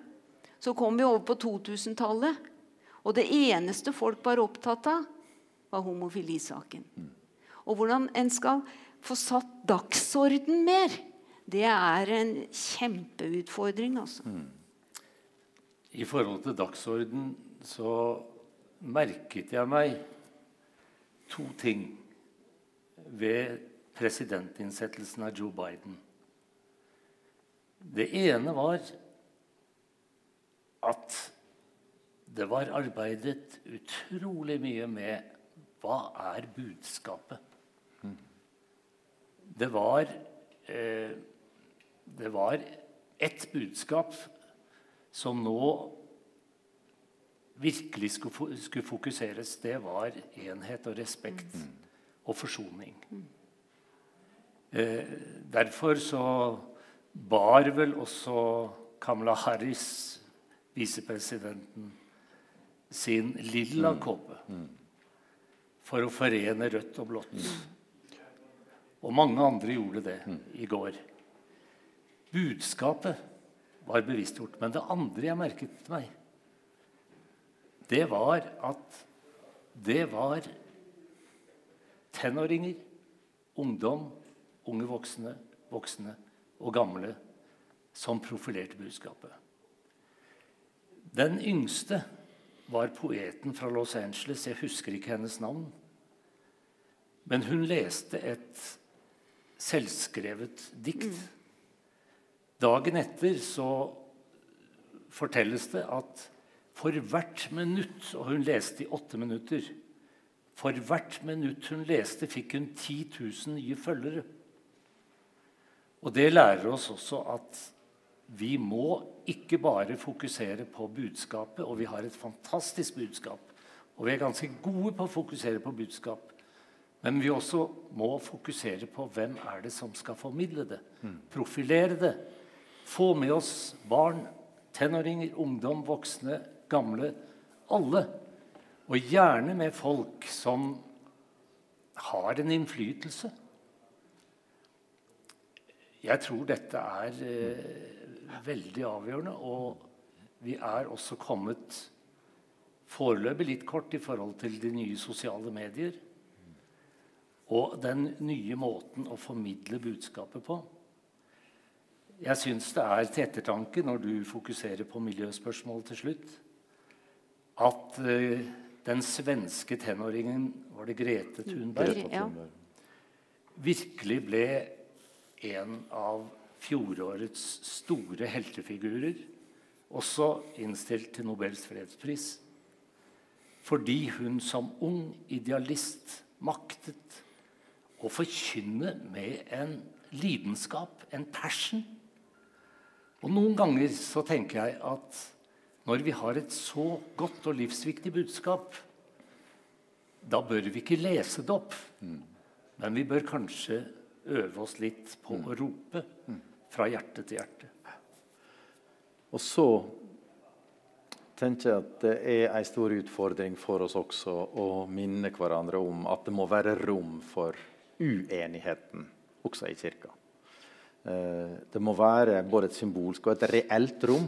Så kom vi over på 2000-tallet, og det eneste folk var opptatt av, var homofilisaken. Og hvordan en skal få satt dagsorden mer, det er en kjempeutfordring. altså. I forhold til dagsorden så merket jeg meg to ting ved presidentinnsettelsen av Joe Biden. Det ene var at det var arbeidet utrolig mye med hva er budskapet? Det var eh, Det var ett budskap som nå virkelig skulle, fokuseres. Det var enhet og respekt og forsoning. Eh, derfor så bar vel også Kamala Harris, visepresidenten, sin lilla kåpe for å forene rødt og blått. Og mange andre gjorde det i går. Budskapet var bevisstgjort. Men det andre jeg merket meg, det var at det var tenåringer, ungdom, unge voksne, voksne og gamle som profilerte budskapet. Den yngste var poeten fra Los Angeles. Jeg husker ikke hennes navn. Men hun leste et selvskrevet dikt. Dagen etter så fortelles det at for hvert minutt Og hun leste i åtte minutter. For hvert minutt hun leste, fikk hun 10 000 nye følgere. Og det lærer oss også at vi må ikke bare fokusere på budskapet, og vi har et fantastisk budskap. Og vi er ganske gode på å fokusere på budskap. Men vi også må fokusere på hvem er det som skal formidle det. Profilere det. Få med oss barn, tenåringer, ungdom, voksne, gamle. Alle. Og gjerne med folk som har en innflytelse. Jeg tror dette er eh, veldig avgjørende, og vi er også kommet foreløpig litt kort i forhold til de nye sosiale medier. Og den nye måten å formidle budskapet på. Jeg syns det er til ettertanke, når du fokuserer på miljøspørsmål til slutt, at eh, den svenske tenåringen Var det Grete Thunberg? Ja. virkelig ble en av fjorårets store heltefigurer, også innstilt til Nobels fredspris. Fordi hun som ung idealist maktet å forkynne med en lidenskap, en passion. Og noen ganger så tenker jeg at når vi har et så godt og livsviktig budskap, da bør vi ikke lese det opp. Men vi bør kanskje øve oss litt på å rope fra hjerte til hjerte. Og så tenker at det er en stor utfordring for oss også å minne hverandre om at det må være rom for uenigheten også i kirka. Eh, det må være både et symbolsk og et reelt rom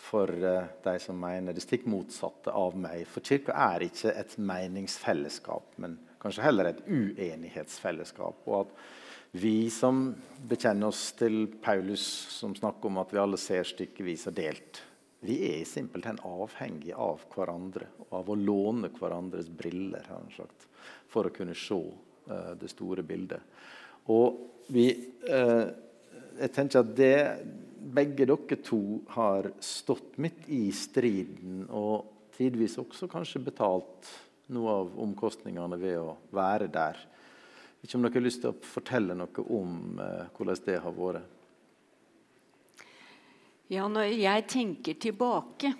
for eh, de som mener det stikk motsatte av meg. For kirka er ikke et meningsfellesskap, men kanskje heller et uenighetsfellesskap. Og at vi som bekjenner oss til Paulus, som snakker om at vi alle ser stykkevis og delt, vi er simpelthen avhengige av hverandre og av å låne hverandres briller har han sagt, for å kunne se uh, det store bildet. Og vi, uh, jeg tenker at det begge dere to har stått midt i striden og tidvis også kanskje betalt noe av omkostningene ved å være der. Ikke om dere har lyst til å fortelle noe om eh, hvordan det har vært? Ja, når jeg tenker tilbake,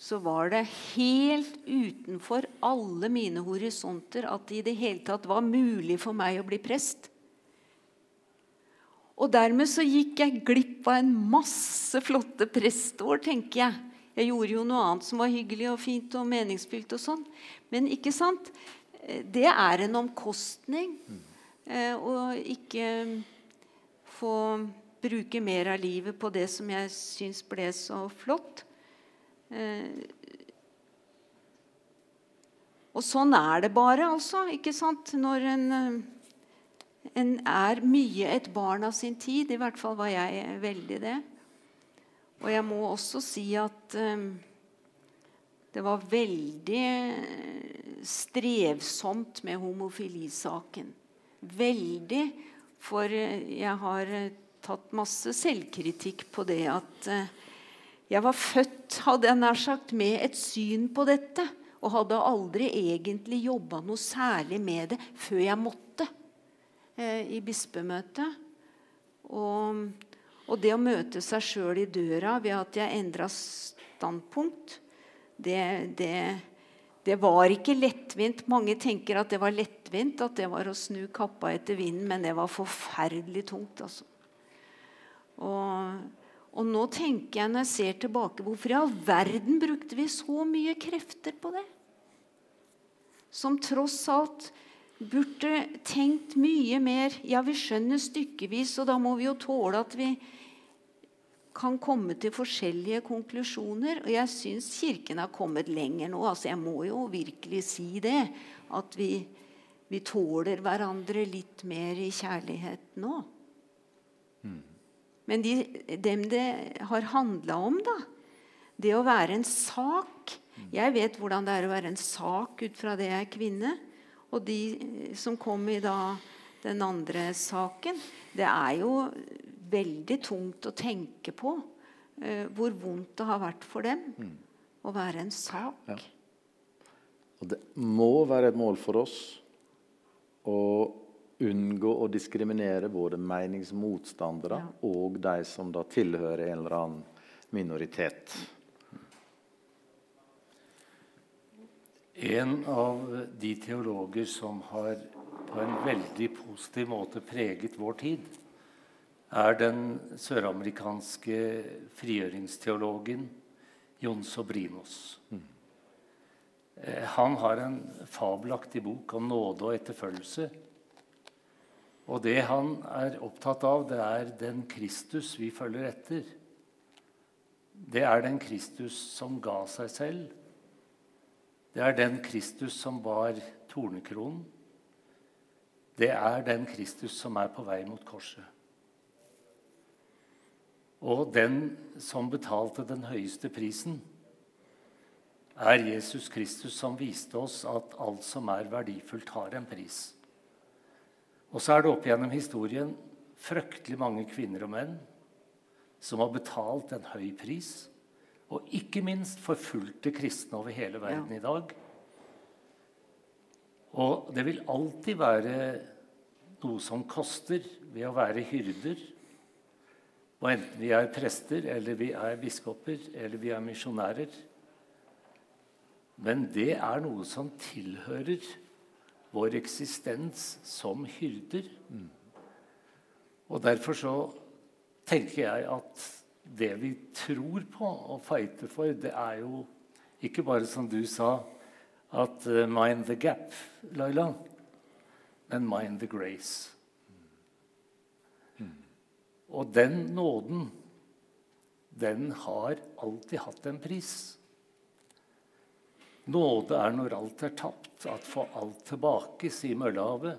så var det helt utenfor alle mine horisonter at det i det hele tatt var mulig for meg å bli prest. Og dermed så gikk jeg glipp av en masse flotte prestår, tenker jeg. Jeg gjorde jo noe annet som var hyggelig og fint og meningsfylt og sånn. Men ikke sant? Det er en omkostning eh, å ikke få bruke mer av livet på det som jeg syns ble så flott. Eh, og sånn er det bare, altså. ikke sant? Når en eh, en er mye et barn av sin tid. I hvert fall var jeg veldig det. Og jeg må også si at um, det var veldig strevsomt med homofilisaken. Veldig. For jeg har tatt masse selvkritikk på det at uh, jeg var født hadde jeg nær sagt, med et syn på dette. Og hadde aldri egentlig jobba noe særlig med det før jeg måtte eh, i bispemøtet. Og, og, det å møte seg sjøl i døra ved at jeg endra standpunkt, det, det, det, var ikke lettvint. Mange tenker at det var lettvint, at det var å snu kappa etter vinden, men det var forferdelig tungt. altså. Og, og nå tenker jeg når jeg ser tilbake, hvorfor i all verden brukte vi så mye krefter på det? Som tross alt burde tenkt mye mer. Ja, vi skjønner stykkevis, og da må vi jo tåle at vi kan komme til forskjellige konklusjoner. Og jeg syns Kirken har kommet lenger nå. altså Jeg må jo virkelig si det. At vi, vi tåler hverandre litt mer i kjærlighet nå. Mm. Men de, dem det har handla om, da Det å være en sak Jeg vet hvordan det er å være en sak ut fra det jeg er kvinne. Og de som kom i da den andre saken Det er jo veldig tungt å tenke på eh, hvor vondt det har vært for dem mm. å være en sak. Ja. Og det må være et mål for oss å unngå å diskriminere både meningsmotstandere ja. og de som da tilhører en eller annen minoritet. En av de teologer som har på en veldig positiv måte preget vår tid, er den søramerikanske frigjøringsteologen Jon Sobrinos. Mm. Han har en fabelaktig bok om nåde og etterfølgelse. Og det han er opptatt av, det er den Kristus vi følger etter. Det er den Kristus som ga seg selv det er den Kristus som bar tornekronen. Det er den Kristus som er på vei mot korset. Og den som betalte den høyeste prisen, er Jesus Kristus, som viste oss at alt som er verdifullt, har en pris. Og så er det opp gjennom historien fryktelig mange kvinner og menn som har betalt en høy pris og ikke minst forfulgte kristne over hele verden ja. i dag. Og det vil alltid være noe som koster ved å være hyrder. Og enten vi er prester, eller vi er biskoper, eller vi er misjonærer. Men det er noe som tilhører vår eksistens som hyrder. Og derfor så tenker jeg at det vi tror på og fighter for, det er jo ikke bare som du sa, at uh, mind the gap, Laila, men mind the grace. Og den nåden, den har alltid hatt en pris. Nåde er når alt er tapt, at få alt tilbake, sier Møllehavet.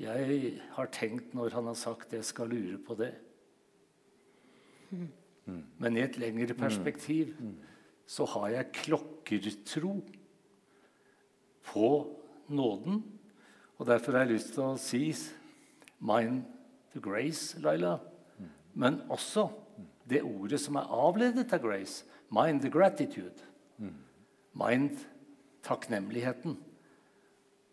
Jeg har tenkt når han har sagt det, skal lure på det. Men i et lengre perspektiv så har jeg klokkertro på nåden. Og derfor har jeg lyst til å si mind the grace, Laila. Men også det ordet som er avledet av grace. Mind the gratitude. Mind takknemligheten.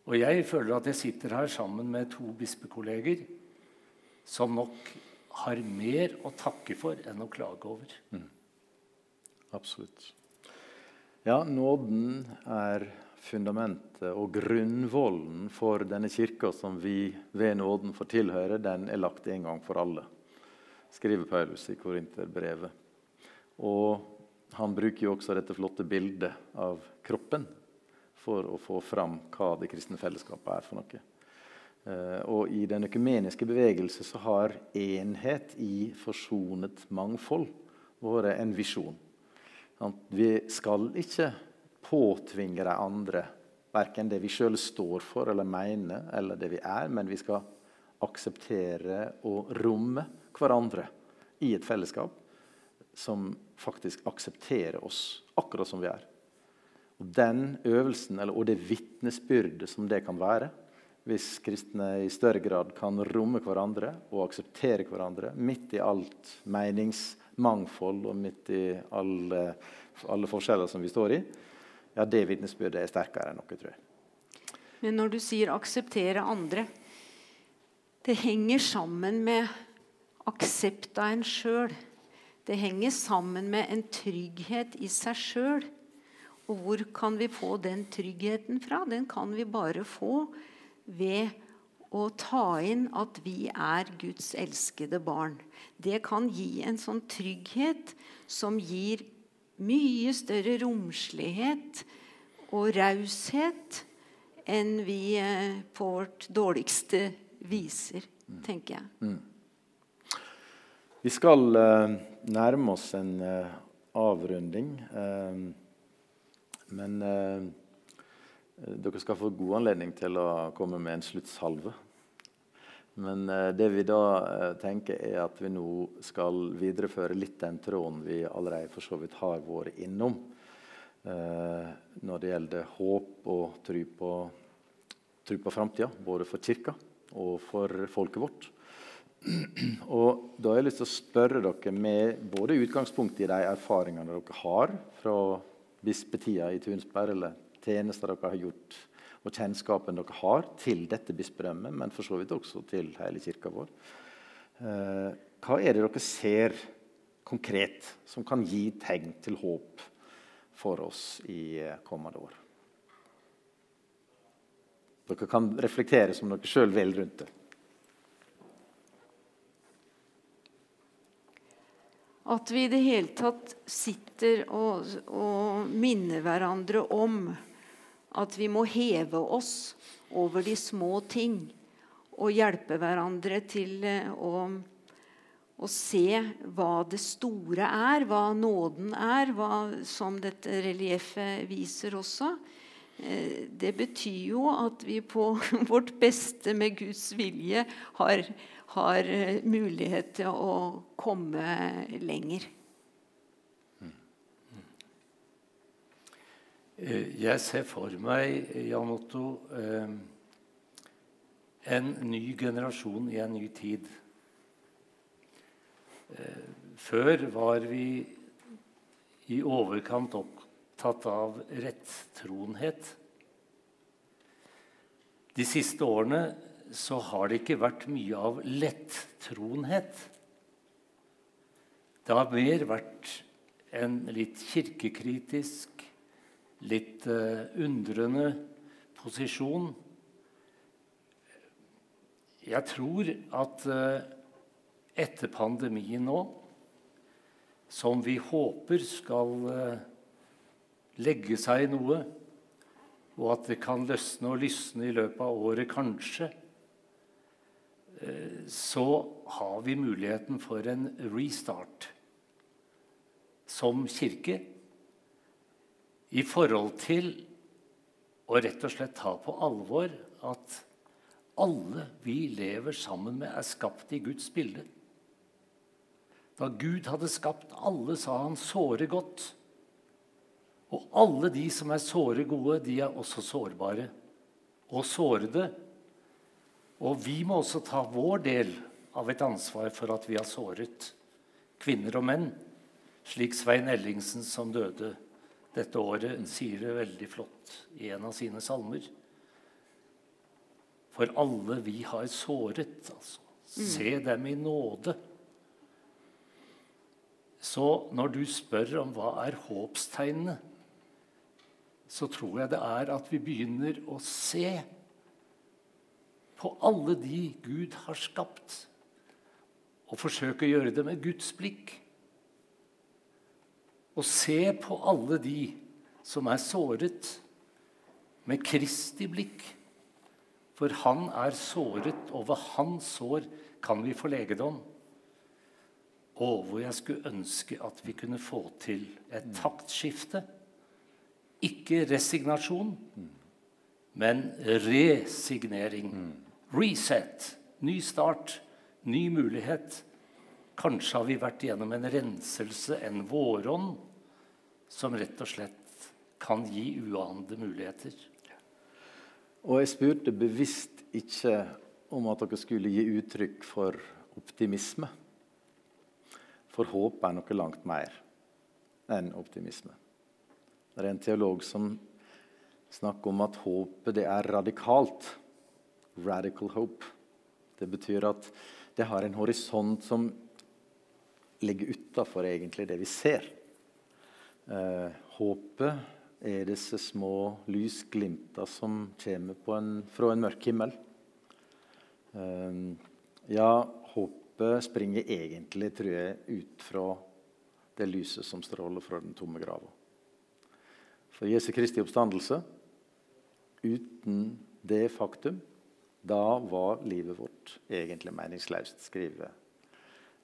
Og jeg føler at jeg sitter her sammen med to bispekolleger som nok har mer å takke for enn å klage over. Mm. Absolutt. Ja, nåden er fundamentet og grunnvollen for denne kirka som vi ved nåden får tilhøre, den er lagt en gang for alle, skriver Paulus i Korinterbrevet. Og han bruker jo også dette flotte bildet av kroppen for å få fram hva det kristne fellesskapet er for noe. Eh, og i den økumeniske bevegelse så har enhet i forsonet mangfold vært en visjon. Vi skal ikke påtvinge de andre verken det vi sjøl står for eller mener, eller det vi er, men vi skal akseptere og romme hverandre i et fellesskap som faktisk aksepterer oss akkurat som vi er. Og Den øvelsen, eller, og det vitnesbyrdet som det kan være, hvis kristne i større grad kan romme hverandre og akseptere hverandre midt i alt meningsmangfold og midt i alle, alle forskjeller som vi står i, ja, det vitnesbyrdet er sterkere enn noe, tror jeg. Men når du sier 'akseptere andre' Det henger sammen med aksept av en sjøl. Det henger sammen med en trygghet i seg sjøl. Og hvor kan vi få den tryggheten fra? Den kan vi bare få ved å ta inn at vi er Guds elskede barn. Det kan gi en sånn trygghet som gir mye større romslighet og raushet enn vi eh, på vårt dårligste viser, tenker jeg. Mm. Vi skal uh, nærme oss en uh, avrunding. Uh, men dere skal få god anledning til å komme med en sluttsalve. Men eh, det vi da eh, tenker er at vi nå skal videreføre litt den tråden vi allerede for så vidt har vært innom når det gjelder håp og tro på, tro på framtida, både for kirka og for folket vårt. Og da har jeg lyst til å spørre dere med både utgangspunkt i de erfaringene dere har fra bispetida i Tunsberg, eller tjenester dere har gjort, og kjennskapen dere har til dette bispedømmet, men for så vidt også til hele kirka vår. Eh, hva er det dere ser konkret som kan gi tegn til håp for oss i eh, kommende år? Dere kan reflektere som dere sjøl vil rundt det. At vi i det hele tatt sitter og, og minner hverandre om at vi må heve oss over de små ting og hjelpe hverandre til eh, å, å se hva det store er, hva nåden er, hva, som dette relieffet viser også. Eh, det betyr jo at vi på vårt beste med Guds vilje har, har eh, mulighet til å komme lenger. Jeg ser for meg, Jan Otto, eh, en ny generasjon i en ny tid. Eh, før var vi i overkant opptatt av rettroenhet. De siste årene så har det ikke vært mye av lettroenhet. Det har mer vært en litt kirkekritisk litt uh, undrende posisjon. Jeg tror at uh, etter pandemien nå som vi håper skal eh, legge seg noe, og at det kan løsne og lysne i løpet av året, kanskje, eh, så har vi muligheten for en restart som kirke i forhold til å rett og slett ta på alvor at alle vi lever sammen med, er skapt i Guds bilde. Da Gud hadde skapt alle, sa han såre godt. Og alle de som er såre gode, de er også sårbare og sårede. Og vi må også ta vår del av et ansvar for at vi har såret kvinner og menn, slik Svein Ellingsen, som døde dette året, sier det veldig flott i en av sine salmer. For alle vi har såret, altså. Se dem i nåde. Så når du spør om hva er håpstegnene, så tror jeg det er at vi begynner å se på alle de Gud har skapt, og forsøke å gjøre det med Guds blikk. Og se på alle de som er såret, med Kristi blikk. For han er såret, og ved hans sår kan vi få legedom. Å, hvor jeg skulle ønske at vi kunne få til et taktskifte. Ikke resignasjon, men resignering. Reset. Ny start. Ny mulighet. Kanskje har vi vært gjennom en renselse, en våronn, som rett og slett kan gi uanede muligheter. Og jeg spurte bevisst ikke om at dere skulle gi uttrykk for optimisme. For håp er noe langt mer enn optimisme. Det er en teolog som snakker om at håpet er radikalt. Radical hope. Det betyr at det har en horisont som ligger utafor det vi ser. Eh, håpet er disse små lysglimta som kommer en, fra en mørk himmel. Eh, ja, håpet springer egentlig, tror jeg, ut fra det lyset som stråler fra den tomme grava. For Jesu Kristi oppstandelse, uten det faktum, da var livet vårt egentlig meningsløst, skriver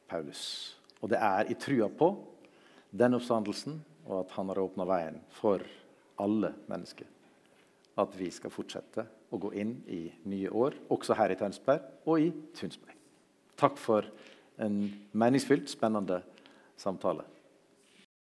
Paulus. Og det er i trua på den oppstandelsen og at han har åpna veien for alle mennesker. At vi skal fortsette å gå inn i nye år, også her i Tønsberg og i Tunsberg. Takk for en meningsfylt, spennende samtale.